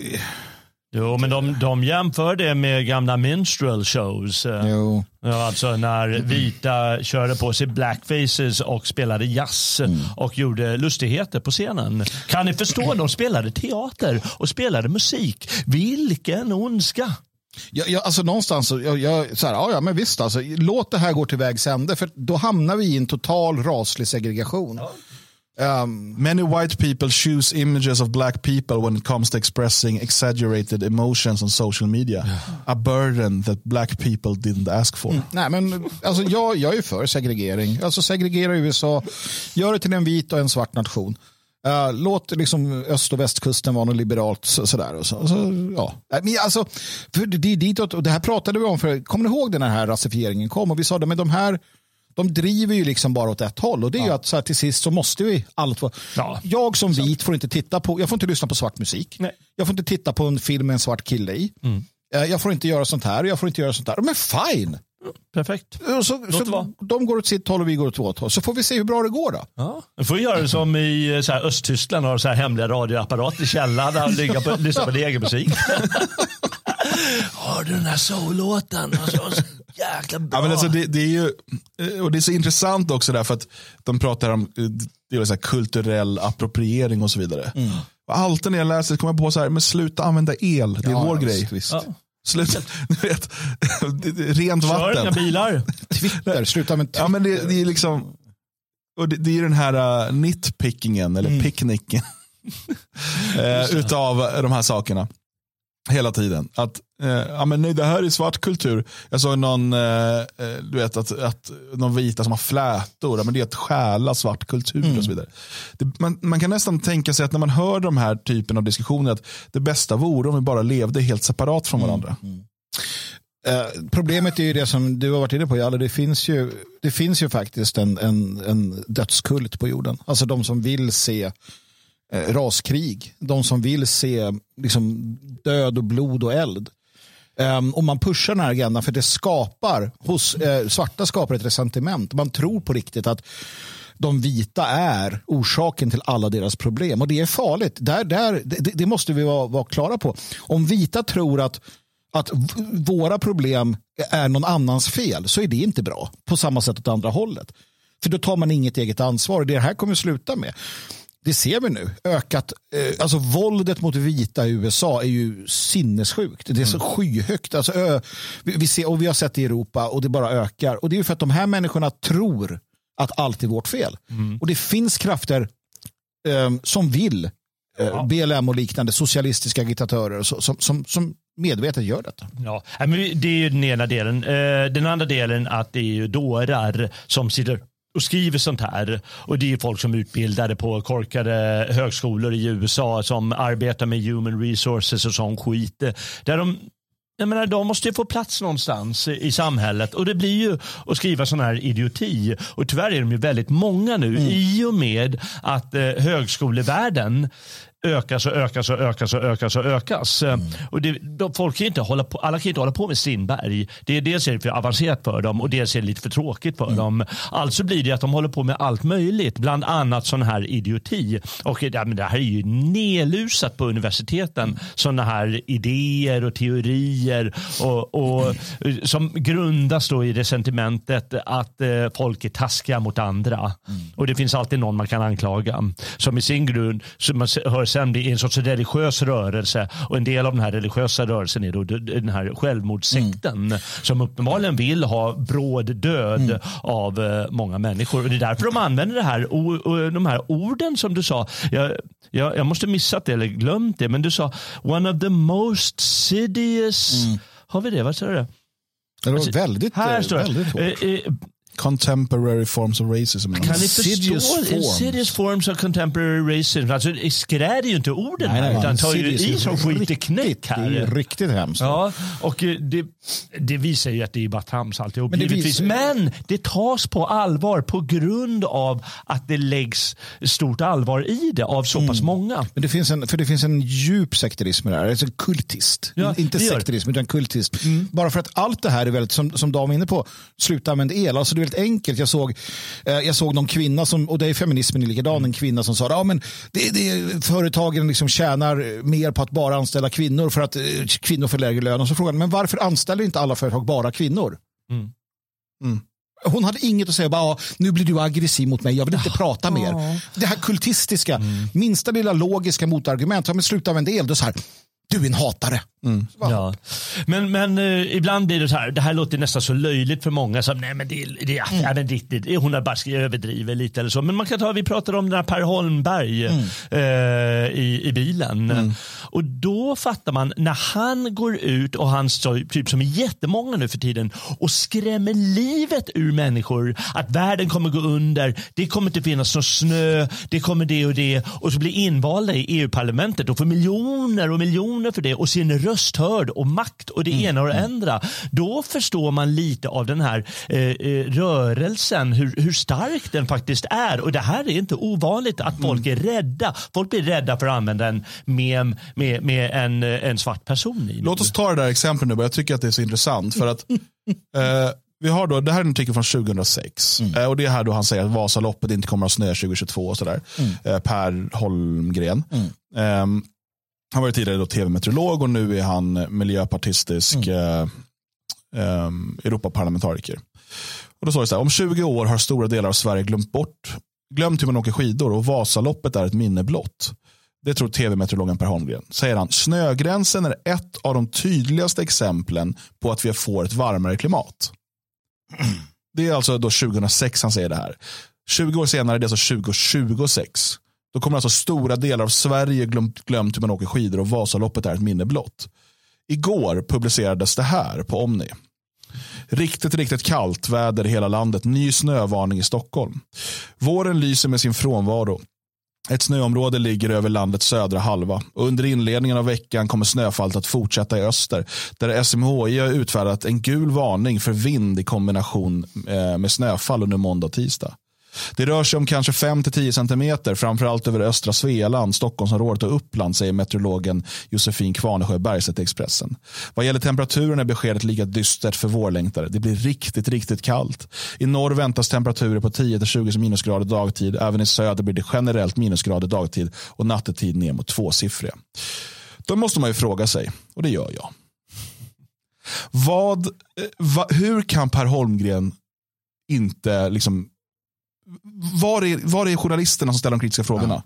Jo, men de, de jämför det med gamla minstrel shows. Eh, jo. Alltså när vita körde på sig blackfaces och spelade jazz mm. och gjorde lustigheter på scenen. Kan ni förstå? De spelade teater och spelade musik. Vilken ondska! Jag, jag, alltså någonstans, jag, jag, så här, ja, ja, men visst, alltså, låt det här gå till vägs ände, för då hamnar vi i en total raslig segregation. Ja. Um, Many white people choose images of black people when it comes to expressing exaggerated emotions on social media. Yeah. A burden that black people didn't ask for. Mm, nej, men, alltså, jag, jag är för segregering. Alltså segregera USA, gör det till en vit och en svart nation. Uh, låt liksom öst och västkusten vara något liberalt så, sådär. Och så, så, ja. Men alltså, för det, ditåt, och det här pratade vi om, för, kommer ni ihåg när den här rasifieringen kom? Och vi sa att de här de driver ju liksom bara åt ett håll och det är ja. ju att så här, till sist så måste vi allt få. Ja. Jag som vit får inte titta på, jag får inte lyssna på svart musik. Nej. Jag får inte titta på en film med en svart kille i. Mm. Eh, jag får inte göra sånt här, jag får inte göra sånt där. Men fine! Perfekt. Så, så de går åt sitt håll och vi går åt vårt håll. Så får vi se hur bra det går då. Ja. Vi får göra det som i eh, så här, Östtyskland, har så här hemliga radioapparater i källaren och ligga på, lyssna på egen musik. Har du den här soul-låten? Jäkla bra. Ja, men alltså det, det, är ju, eh, och det är så intressant också därför att de pratar om eh, det är så kulturell appropriering och så vidare. Mm. Och alltid när jag läser kommer jag på så här, men sluta använda el, det är ja, vår ja, grej. Visst. Ja. Sluta, du vet, rent Kör vatten. Kör bilar. Twitter, sluta med Twitter. Ja, men det, det är liksom, och det, det är den här uh, nitpickingen, eller mm. picknicken. uh, utav de här sakerna. Hela tiden. Att, eh, ja, men nej, det här är svart kultur. Jag såg någon, eh, eh du vet, att, att någon vita som har flätor, men det är att stjäla svart kultur mm. och så vidare. Det, man, man, kan nästan tänka sig att när man hör de här typen av diskussioner att det bästa vore om vi bara levde helt separat från mm. varandra. Mm. Eh, problemet är ju det som du har varit inne på, Jalle. Det finns ju, det finns ju faktiskt en, en, en dödskult på jorden. Alltså de som vill se Eh, raskrig. De som vill se liksom, död och blod och eld. Um, och man pushar den här agendan för det skapar hos eh, svarta skapar ett resentiment. Man tror på riktigt att de vita är orsaken till alla deras problem. Och det är farligt. Där, där, det, det måste vi vara, vara, klara på. Om vita tror att, att våra problem är någon annans fel så är det inte bra. På samma sätt åt andra hållet. För då tar man inget eget ansvar. Det här kommer sluta med. Det ser vi nu. Ökat, eh, alltså våldet mot vita i USA är ju sinnessjukt. Det är så mm. skyhögt. Alltså, ö, vi, ser, och vi har sett det i Europa och det bara ökar. Och det är för att de här människorna tror att allt är vårt fel. Mm. Och det finns krafter eh, som vill, eh. BLM och liknande, socialistiska agitatörer som, som, som medvetet gör detta. Ja, det är ju den ena delen. Eh, den andra delen att det är ju dårar som sitter och skriver sånt här. Och det är folk som är utbildade på korkade högskolor i USA som arbetar med human resources och sån skit. Där de jag menar, de måste ju få plats någonstans i samhället och det blir ju att skriva sån här idioti. Och tyvärr är de ju väldigt många nu mm. i och med att eh, högskolevärlden ökas och ökas och ökas och ökas och ökas. Mm. Och det, de, folk kan inte hålla på, alla kan inte hålla på med Strindberg. Det är dels är det för avancerat för dem och dels är det lite för tråkigt för mm. dem. Alltså blir det att de håller på med allt möjligt, bland annat sån här idioti. Och ja, men det här är ju nedlusat på universiteten, sådana här idéer och teorier och, och mm. som grundas då i det sentimentet att eh, folk är taskiga mot andra. Mm. Och det finns alltid någon man kan anklaga. Som i sin grund, som man hör sen blir en sorts religiös rörelse och en del av den här religiösa rörelsen är då den här självmordssekten mm. som uppenbarligen vill ha bråd död mm. av eh, många människor. Och det är därför de använder det här, de här orden som du sa. Jag, jag, jag måste missat det eller glömt det, men du sa one of the most sidious mm. har vi det? Vad säger du? Det var väldigt, här står det. Contemporary forms of racism. Kan ni förstå? Forms. Insidious forms of contemporary racism. Alltså, skräder ju inte orden nej, här, utan tar ju i som skiteknäck här. Det är riktigt hemskt. Ja, och eh, det, det visar ju att det är bara trams alltihop. Men det, visar... Men det tas på allvar på grund av att det läggs stort allvar i det av så pass mm. många. Men det finns en, för det finns en djup sekterism i det här. Alltså kultist. Ja, inte sekterism utan kultist. Mm. Bara för att allt det här är väldigt, som, som Dan var inne på, sluta använda el. Alltså, du väldigt enkelt. Jag såg, eh, jag såg någon kvinna, som, och det är feminismen är likadan, en kvinna som sa att ja, det, det, företagen liksom tjänar mer på att bara anställa kvinnor för att eh, kvinnor får lägre lön. Och så frågade men varför anställer inte alla företag bara kvinnor? Mm. Mm. Hon hade inget att säga, bara, nu blir du aggressiv mot mig, jag vill inte prata mer. Det här kultistiska, mm. minsta lilla logiska motargument, ja, men sluta använda el, då så här, du är en hatare. Mm. Ja. Men, men uh, ibland blir det så här, det här låter nästan så löjligt för många. Som, nej, men det, det, mm. ja, men det, det, hon har bara överdriver lite eller så. Men man kan ta, vi pratade om den här Per Holmberg mm. uh, i, i bilen. Mm. Och då fattar man när han går ut och han står, typ som jättemånga nu för tiden och skrämmer livet ur människor. Att världen kommer gå under, det kommer inte finnas någon snö, det kommer det och det. Och så blir invalda i EU-parlamentet och får miljoner och miljoner för det och sin röst hörd och makt och det mm. ena och det mm. andra. Då förstår man lite av den här eh, eh, rörelsen, hur, hur stark den faktiskt är. Och det här är inte ovanligt att folk mm. är rädda. Folk blir rädda för att använda en mem med, med en, en svart person i. Låt oss ta det där exemplet nu, jag tycker att det är så intressant. För att eh, vi har då, det här är en artikel från 2006. Mm. Eh, och det är här då han säger att Vasaloppet inte kommer att snö 2022 och sådär. Mm. Eh, per Holmgren. Mm. Han var tidigare tv-meteorolog och nu är han miljöpartistisk mm. eh, eh, Europaparlamentariker. Och då står det så här, om 20 år har stora delar av Sverige glömt bort, glömt hur man åker skidor och Vasaloppet är ett minne blott. Det tror tv-meteorologen Per Holmgren. Säger han, snögränsen är ett av de tydligaste exemplen på att vi får ett varmare klimat. Det är alltså då 2006 han säger det här. 20 år senare, det är alltså 2026. Då kommer alltså stora delar av Sverige glömt, glömt hur man åker skidor och Vasaloppet är ett minne blott. Igår publicerades det här på Omni. Riktigt, riktigt kallt väder i hela landet. Ny snövarning i Stockholm. Våren lyser med sin frånvaro. Ett snöområde ligger över landets södra halva. Under inledningen av veckan kommer snöfallet att fortsätta i öster. Där SMHI har utfärdat en gul varning för vind i kombination eh, med snöfall under måndag och tisdag. Det rör sig om kanske 5-10 centimeter, framförallt över östra Svealand, Stockholmsområdet och Uppland, säger meteorologen Josefin Kvarnesjö Bergstedt Expressen. Vad gäller temperaturen är beskedet lika dystert för vårlängtare. Det blir riktigt, riktigt kallt. I norr väntas temperaturer på 10-20 minusgrader dagtid. Även i söder blir det generellt minusgrader dagtid och nattetid ner mot tvåsiffriga. Då måste man ju fråga sig, och det gör jag. Vad, eh, va, hur kan Per Holmgren inte liksom var är, var är journalisterna som ställer de kritiska frågorna? Ja.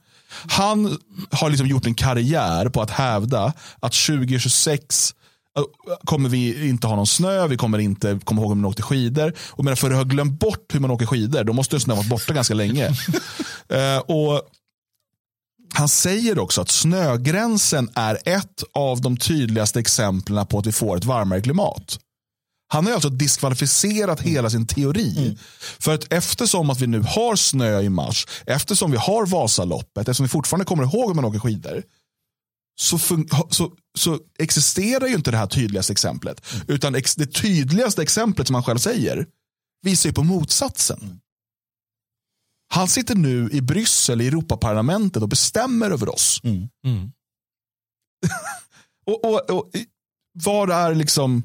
Han har liksom gjort en karriär på att hävda att 2026 äh, kommer vi inte ha någon snö, vi kommer inte komma ihåg om man åkte skidor. Och menar, för att ha glömt bort hur man åker skidor, då måste snö varit borta ganska länge. uh, och han säger också att snögränsen är ett av de tydligaste exemplen på att vi får ett varmare klimat. Han har alltså diskvalificerat hela sin teori. Mm. För att eftersom att vi nu har snö i mars, eftersom vi har Vasaloppet, eftersom vi fortfarande kommer ihåg hur man åker skidor, så, så, så, existerar ju inte det här tydligaste exemplet. Mm. Utan ex, det tydligaste exemplet som han själv säger visar ju på motsatsen. Mm. Han sitter nu i Bryssel i Europaparlamentet och bestämmer över oss. Mm. mm. och, och, och, var är liksom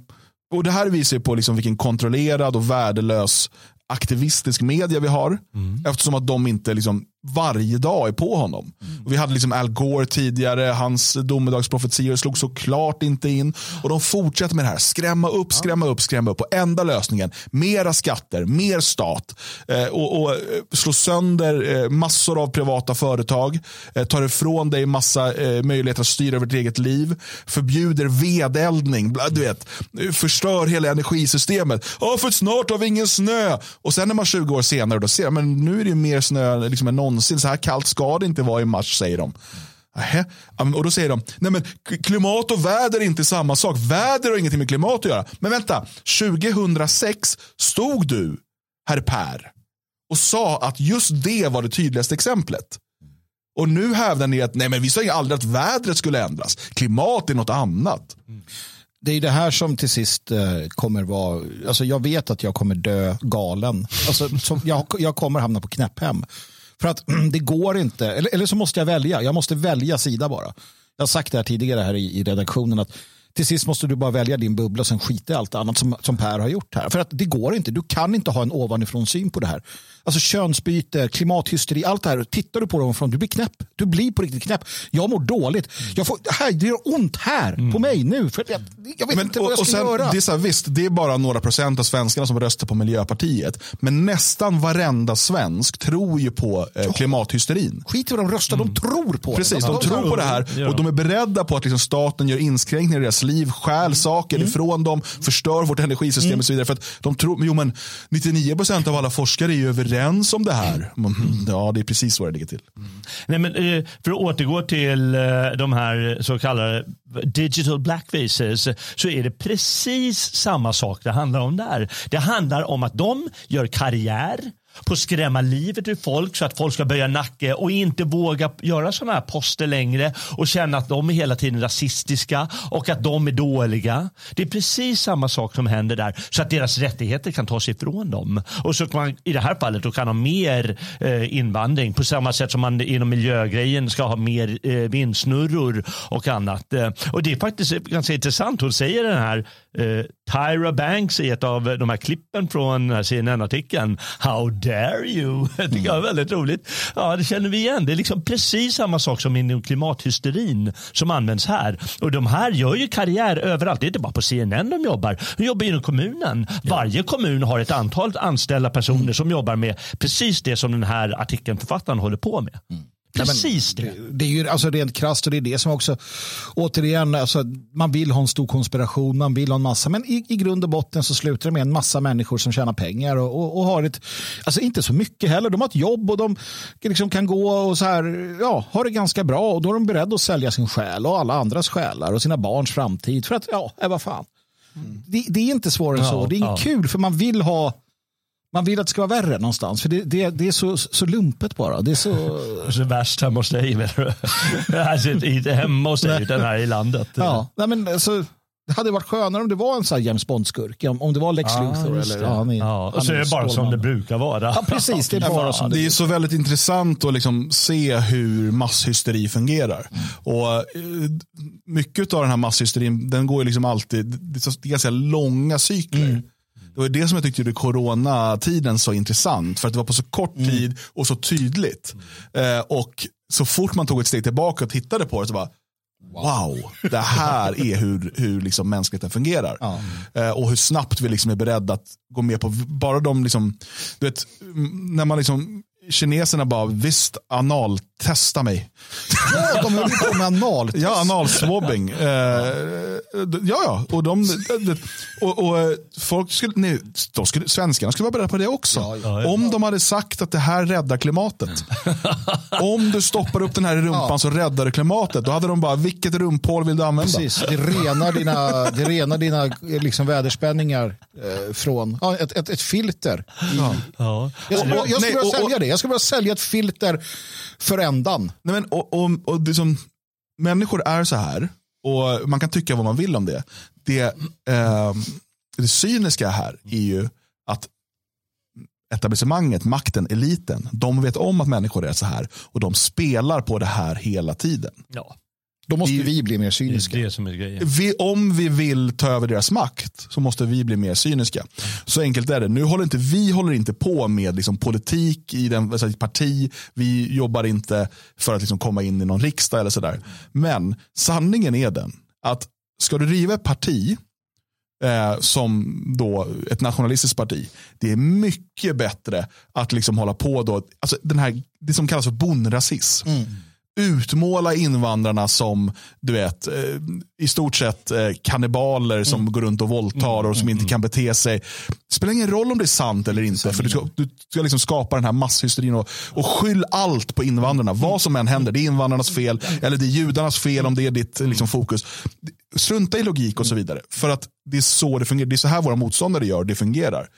och Det här visar på liksom vilken kontrollerad och värdelös aktivistisk media vi har. Mm. Eftersom att de inte liksom varje dag är på honom. Mm. vi hade liksom Al Gore tidigare, hans domedagsprofetior slog såklart inte in. Och de fortsätter med det här, skrämma upp, skrämma upp, skrämma upp. Och enda lösningen, mera skatter, mer stat. Eh, och, och eh, slå sönder eh, massor av privata företag. Eh, tar ifrån dig massa eh, möjligheter att styra över ditt eget liv. Förbjuder vedeldning, du vet. Förstör hela energisystemet. Oh, för snart har vi ingen snö. Och sen är man 20 år senare, då ser man nu är det mer snö liksom än någonsin någonsin. Så här kallt ska det inte vara i mars, säger de. Nähä. Och då säger de, nej men klimat och väder är inte samma sak. Väder har ingenting med klimat att göra. Men vänta, 2006 stod du, herr Per, och sa att just det var det tydligaste exemplet. Och nu hävdar ni att nej men vi sa aldrig att vädret skulle ändras. Klimat är något annat. Mm. Det är det här som till sist eh, kommer vara, alltså jag vet att jag kommer dö galen. Alltså, jag, jag kommer hamna på knäpphem. För att det går inte, eller, eller så måste jag välja. Jag måste välja sida bara. Jag har sagt det här tidigare här i, i redaktionen att till sist måste du bara välja din bubbla och sen skita i allt annat som, som Per har gjort här. För att det går inte. Du kan inte ha en ovanifrån syn på det här. Alltså könsbyte, klimathysteri, allt det här. Tittar du på dem från, du blir knäpp. Du blir på riktigt knäpp. Jag mår dåligt. Jag får, här, det gör ont här mm. på mig nu. För jag, jag vet men, inte vad jag ska sen, göra. Det är så här, visst, det är bara några procent av svenskarna som röstar på Miljöpartiet. Men nästan varenda svensk tror ju på eh, klimathysterin. Skit i vad de röstar, mm. de tror på Precis, det. Precis, de tror på det här. Och de är beredda på att liksom staten gör inskränkningar i deras liv, stjäl saker mm. ifrån dem, förstör vårt energisystem mm. och så vidare. För att de tror, jo men 99 procent av alla forskare är ju överens om det här. Mm. Ja, det är precis så det ligger till. Mm. Nej, men, eh, för att återgå till eh, de här så kallade digital blackfaces så är det precis samma sak det handlar om där. Det handlar om att de gör karriär på att skrämma livet ur folk så att folk ska böja nacke och inte våga göra sådana här poster längre och känna att de är hela tiden rasistiska och att de är dåliga. Det är precis samma sak som händer där så att deras rättigheter kan tas ifrån dem. Och så kan man, i det här fallet då kan ha mer eh, invandring på samma sätt som man inom miljögrejen ska ha mer eh, vindsnurror och annat. Eh, och det är faktiskt ganska intressant. Hon säger den här eh, Tyra Banks i ett av de här klippen från CNN-artikeln. How dare you? Det tycker jag är väldigt roligt. Ja, det känner vi igen. Det är liksom precis samma sak som inom klimathysterin som används här. Och de här gör ju karriär överallt. Det är inte bara på CNN de jobbar. De jobbar inom kommunen. Varje kommun har ett antal anställda personer mm. som jobbar med precis det som den här artikelförfattaren håller på med. Mm. Precis det. Det är ju alltså rent krasst och det är det som också, återigen, alltså, man vill ha en stor konspiration, man vill ha en massa, men i, i grund och botten så slutar det med en massa människor som tjänar pengar och, och, och har ett, alltså inte så mycket heller, de har ett jobb och de liksom kan gå och så här, ja, har det ganska bra och då är de beredda att sälja sin själ och alla andras själar och sina barns framtid för att, ja, vad fan. Mm. Det, det, är inte svårare än ja, så, det är ja. kul för man vill ha man vill att det ska vara värre någonstans. För det, det, det är så, så lumpet bara. Det är så... så värst hemma hos dig menar du? alltså, inte hemma hos dig utan här i landet. Ja, Nej, men alltså, det hade varit skönare om det var en sån James Bond-skurk. Om, det var Lex ah, Luthor. Eller, ja, han är, ja, och så är det bara som det brukar vara. Ja, precis. Det är, bara som det, det är så väldigt intressant att liksom se hur masshysteri fungerar. Mm. Och eh, Mycket av den här masshysterin den går liksom alltid, det är ganska långa cykler. Mm. Det var det som jag tyckte gjorde coronatiden så intressant. För att det var på så kort mm. tid och så tydligt. Eh, och så fort man tog ett steg tillbaka och tittade på det så bara, wow, det här är hur, hur liksom mänskligheten fungerar. Ja. Eh, och hur snabbt vi liksom är beredda att gå med på bara de, liksom, du vet, när man liksom kineserna bara, visst, analtesta mig. Ja, de höll på med anal Ja, analswabbing. Eh, ja, ja. Och, de, och, och eh, folk skulle, nej, då skulle, svenskarna skulle vara beredda på det också. Ja, ja, ja. Om de hade sagt att det här räddar klimatet. Om du stoppar upp den här i rumpan så räddar det klimatet. Då hade de bara, vilket rumphål vill du använda? Precis, det renar dina, det renar dina liksom, väderspänningar eh, från ja, ett, ett, ett filter. I, ja. Jag, skulle, jag skulle vilja sälja det. Jag ska börja sälja ett filter för ändan. Nej, men, och, och, och det som, människor är så här och man kan tycka vad man vill om det. Det, eh, det cyniska här är ju att etablissemanget, makten, eliten, de vet om att människor är så här och de spelar på det här hela tiden. Ja. Då måste vi, vi bli mer cyniska. Det det som är grejen. Vi, om vi vill ta över deras makt så måste vi bli mer cyniska. Så enkelt är det. Nu håller inte vi håller inte på med liksom, politik i den, alltså, parti. Vi jobbar inte för att liksom, komma in i någon riksdag eller sådär. Men sanningen är den att ska du driva ett parti eh, som då ett nationalistiskt parti. Det är mycket bättre att liksom hålla på då, alltså den här, det som kallas för bonrasism. Mm utmåla invandrarna som du vet, eh, i stort sett eh, kannibaler som mm. går runt och våldtar och som mm, inte mm. kan bete sig. Det spelar ingen roll om det är sant eller inte. För Du ska, du ska liksom skapa den här masshysterin och, och skyll allt på invandrarna. Vad som än händer, det är invandrarnas fel eller det är judarnas fel om det är ditt liksom, fokus. Strunta i logik och så vidare. För att det är så det fungerar. Det är så här våra motståndare gör, det fungerar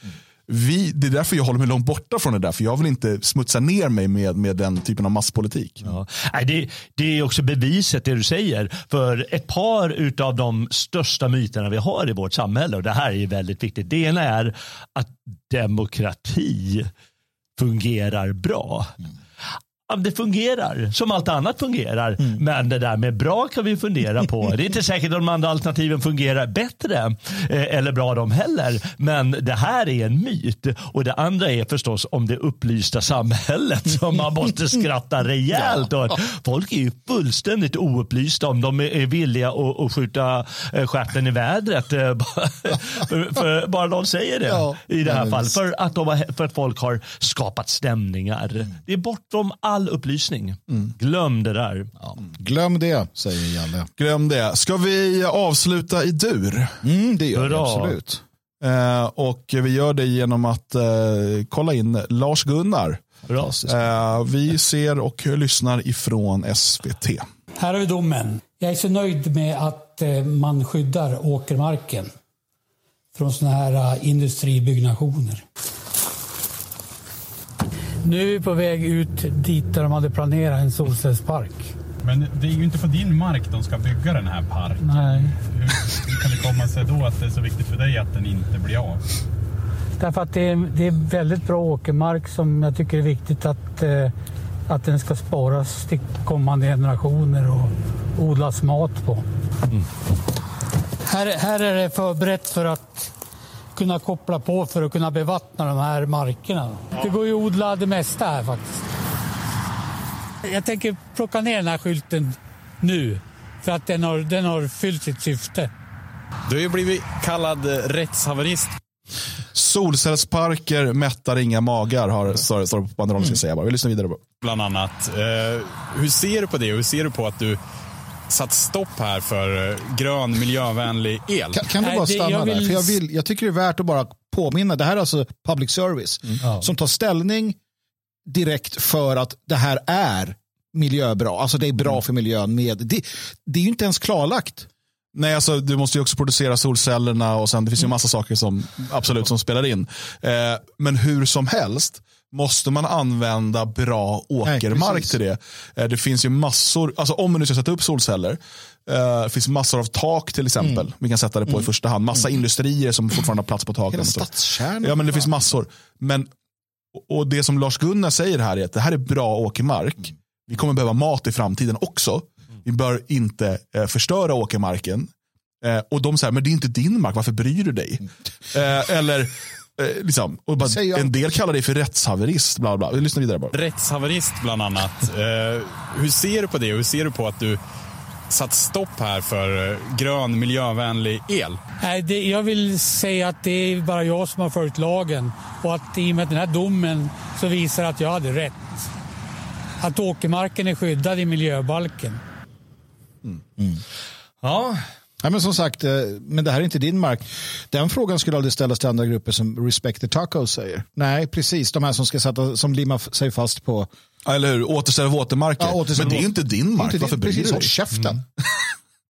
vi, det är därför jag håller mig långt borta från det där. För jag vill inte smutsa ner mig med, med den typen av masspolitik. Ja. Det, det är också beviset det du säger. För ett par av de största myterna vi har i vårt samhälle, och det här är väldigt viktigt. Det ena är att demokrati fungerar bra. Mm det fungerar som allt annat fungerar. Mm. Men det där med bra kan vi fundera på. Det är inte säkert att de andra alternativen fungerar bättre eh, eller bra de heller. Men det här är en myt. Och det andra är förstås om det upplysta samhället som man måste skratta rejält ja. Folk är ju fullständigt oupplysta om de är villiga att, att skjuta eh, stjärten i vädret. Eh, för, för bara de säger det ja. i det här fallet. För att, de, för att folk har skapat stämningar. Mm. Det är bortom all all upplysning. Mm. Glöm det där. Ja. Glöm det, säger Jalle. Glöm det. Ska vi avsluta i dur? Mm, det gör vi absolut. Eh, och vi gör det genom att eh, kolla in Lars-Gunnar. Eh, vi ser och lyssnar ifrån SVT. Här har vi domen. Jag är så nöjd med att eh, man skyddar åkermarken från sådana här uh, industribyggnationer. Nu är vi på väg ut dit där de hade planerat en solcellspark. Men det är ju inte på din mark de ska bygga den här parken. Nej. Hur, hur kan det komma sig då att det är så viktigt för dig att den inte blir av? Därför att det är, det är väldigt bra åkermark som jag tycker är viktigt att, eh, att den ska sparas till kommande generationer och odlas mat på. Mm. Här, här är det förberett för att kunna koppla på för att kunna bevattna de här markerna. Det går ju att odla det mesta här faktiskt. Jag tänker plocka ner den här skylten nu för att den har, den har fyllt sitt syfte. Du har ju blivit kallad rättshaverist. Solcellsparker mättar inga magar, har, står, står på banderollen. Mm. Säga bara. Vi lyssnar vidare på. Bland annat. Eh, hur ser du på det? Hur ser du på att du satt stopp här för eh, grön miljövänlig el. Kan, kan du bara stanna jag vill... där? För jag, vill, jag tycker det är värt att bara påminna. Det här är alltså public service mm. som tar ställning direkt för att det här är miljöbra. Alltså det är bra mm. för miljön. Med, det, det är ju inte ens klarlagt Nej, alltså, du måste ju också producera solcellerna och sen det finns ju massa saker som absolut som spelar in. Eh, men hur som helst måste man använda bra åkermark Nej, till det. Eh, det finns ju massor, alltså om man nu ska sätta upp solceller, eh, det finns massor av tak till exempel. Mm. Vi kan sätta det på mm. i första hand. Massa mm. industrier som fortfarande har plats på taken. Ja, men det finns massor. Men, och det som Lars-Gunnar säger här är att det här är bra åkermark. Vi kommer behöva mat i framtiden också. Vi bör inte eh, förstöra åkermarken. Eh, och de säger, men det är inte din mark, varför bryr du dig? Eh, eller, eh, liksom, och bara, en del kallar dig för rättshaverist. Bla bla. Lyssna vidare bara. Rättshaverist bland annat. Eh, hur ser du på det? Hur ser du på att du satt stopp här för eh, grön miljövänlig el? Nej, det, jag vill säga att det är bara jag som har följt lagen och att i och med den här domen så visar att jag hade rätt. Att åkermarken är skyddad i miljöbalken. Mm. Mm. Ja. Ja, men som sagt, eh, men det här är inte din mark. Den frågan skulle aldrig ställas till andra grupper som Respect the Tacos säger. Nej, precis. De här som ska sätta, som limmar sig fast på... Eller hur? Återställa våtmarker. Ja, men det är inte din mark. Varför bryr du dig? Håll käften. Mm.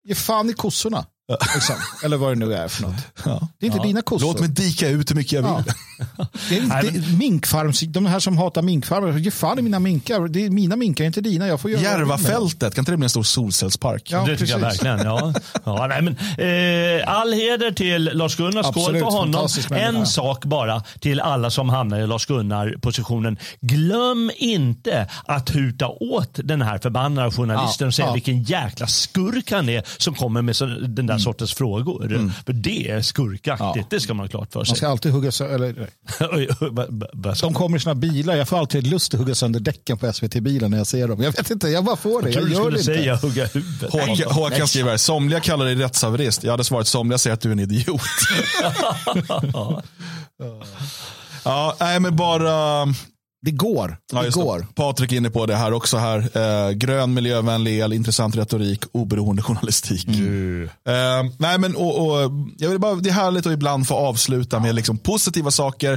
Ge fan i kossorna. Liksom. Eller vad det nu är för något. Ja. Det är inte ja. dina kossor. Låt mig dika ut hur mycket jag vill. Ja. Det är inte minkfarms, de här som hatar minkfarmar, ge fan i mina minkar. Det är mina minkar, inte dina. Jag får göra Järvafältet, kan inte det bli en stor solcellspark? Ja, det tycker jag verkligen. Ja. Ja, nej, men, eh, all heder till Lars-Gunnar, skål för honom. En sak bara till alla som hamnar i Lars-Gunnar-positionen. Glöm inte att huta åt den här förbannade journalisten och säga vilken jäkla skurk han är som kommer med så, den där mm. sortens frågor. Mm. För det är skurkaktigt, ja. det ska man ha klart för sig. Man ska alltid hugga sönder, De kommer i sina bilar, jag får alltid lust att hugga sönder däcken på SVT-bilen när jag ser dem. Jag vet inte, jag bara får det. Jag, jag gör det inte. Säga, hugga huvudet. Håkan, Håkan skriver, somliga kallar dig rättshaverist. Jag hade svarat, somliga säger att du är en idiot. ja, nej men bara det går. Ja, det går. Patrik är inne på det här också. här. Eh, grön, miljövänlig el, intressant retorik, oberoende journalistik. Mm. Eh, nej, men, och, och, jag vill bara, det är härligt att ibland få avsluta med liksom, positiva saker.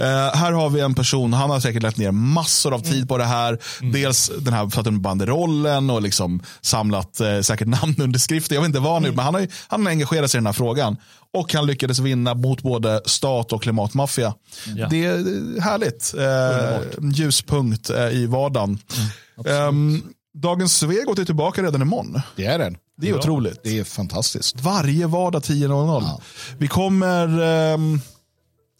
Eh, här har vi en person, han har säkert lagt ner massor av tid mm. på det här. Mm. Dels den här för med banderollen och liksom samlat eh, säkert namnunderskrifter. Jag vet inte vad nu, mm. men han har, han har engagerat sig i den här frågan. Och han lyckades vinna mot både stat och klimatmaffia. Ja. Det är härligt. Eh, ljuspunkt eh, i vardagen. Mm, um, Dagens Svegot är tillbaka redan imorgon. Det är den. Det är ja. otroligt. Det är fantastiskt. Varje vardag 10.00. Ja. Vi kommer eh,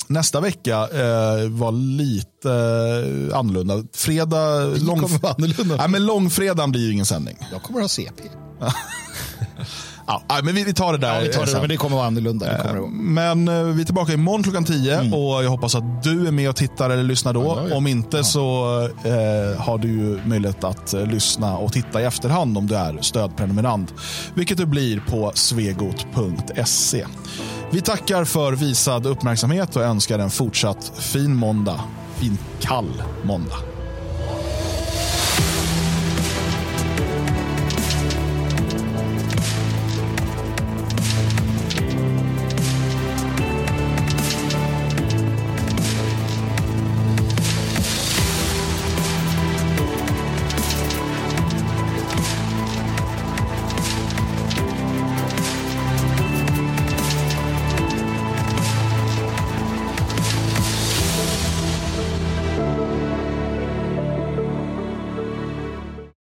nästa vecka eh, vara lite eh, annorlunda. Fredag, lång... annorlunda. Nej, men långfredagen blir ju ingen sändning. Jag kommer att ha CP. Ja, men vi, tar det där. Ja, vi tar det, men det kommer vara annorlunda. Det kommer men eh, vi är tillbaka imorgon klockan 10 mm. och jag hoppas att du är med och tittar eller lyssnar då. Ja, ja, om inte så eh, har du ju möjlighet att eh, lyssna och titta i efterhand om du är stödprenumerant. Vilket du blir på svegot.se. Vi tackar för visad uppmärksamhet och önskar en fortsatt fin måndag. Fin kall måndag.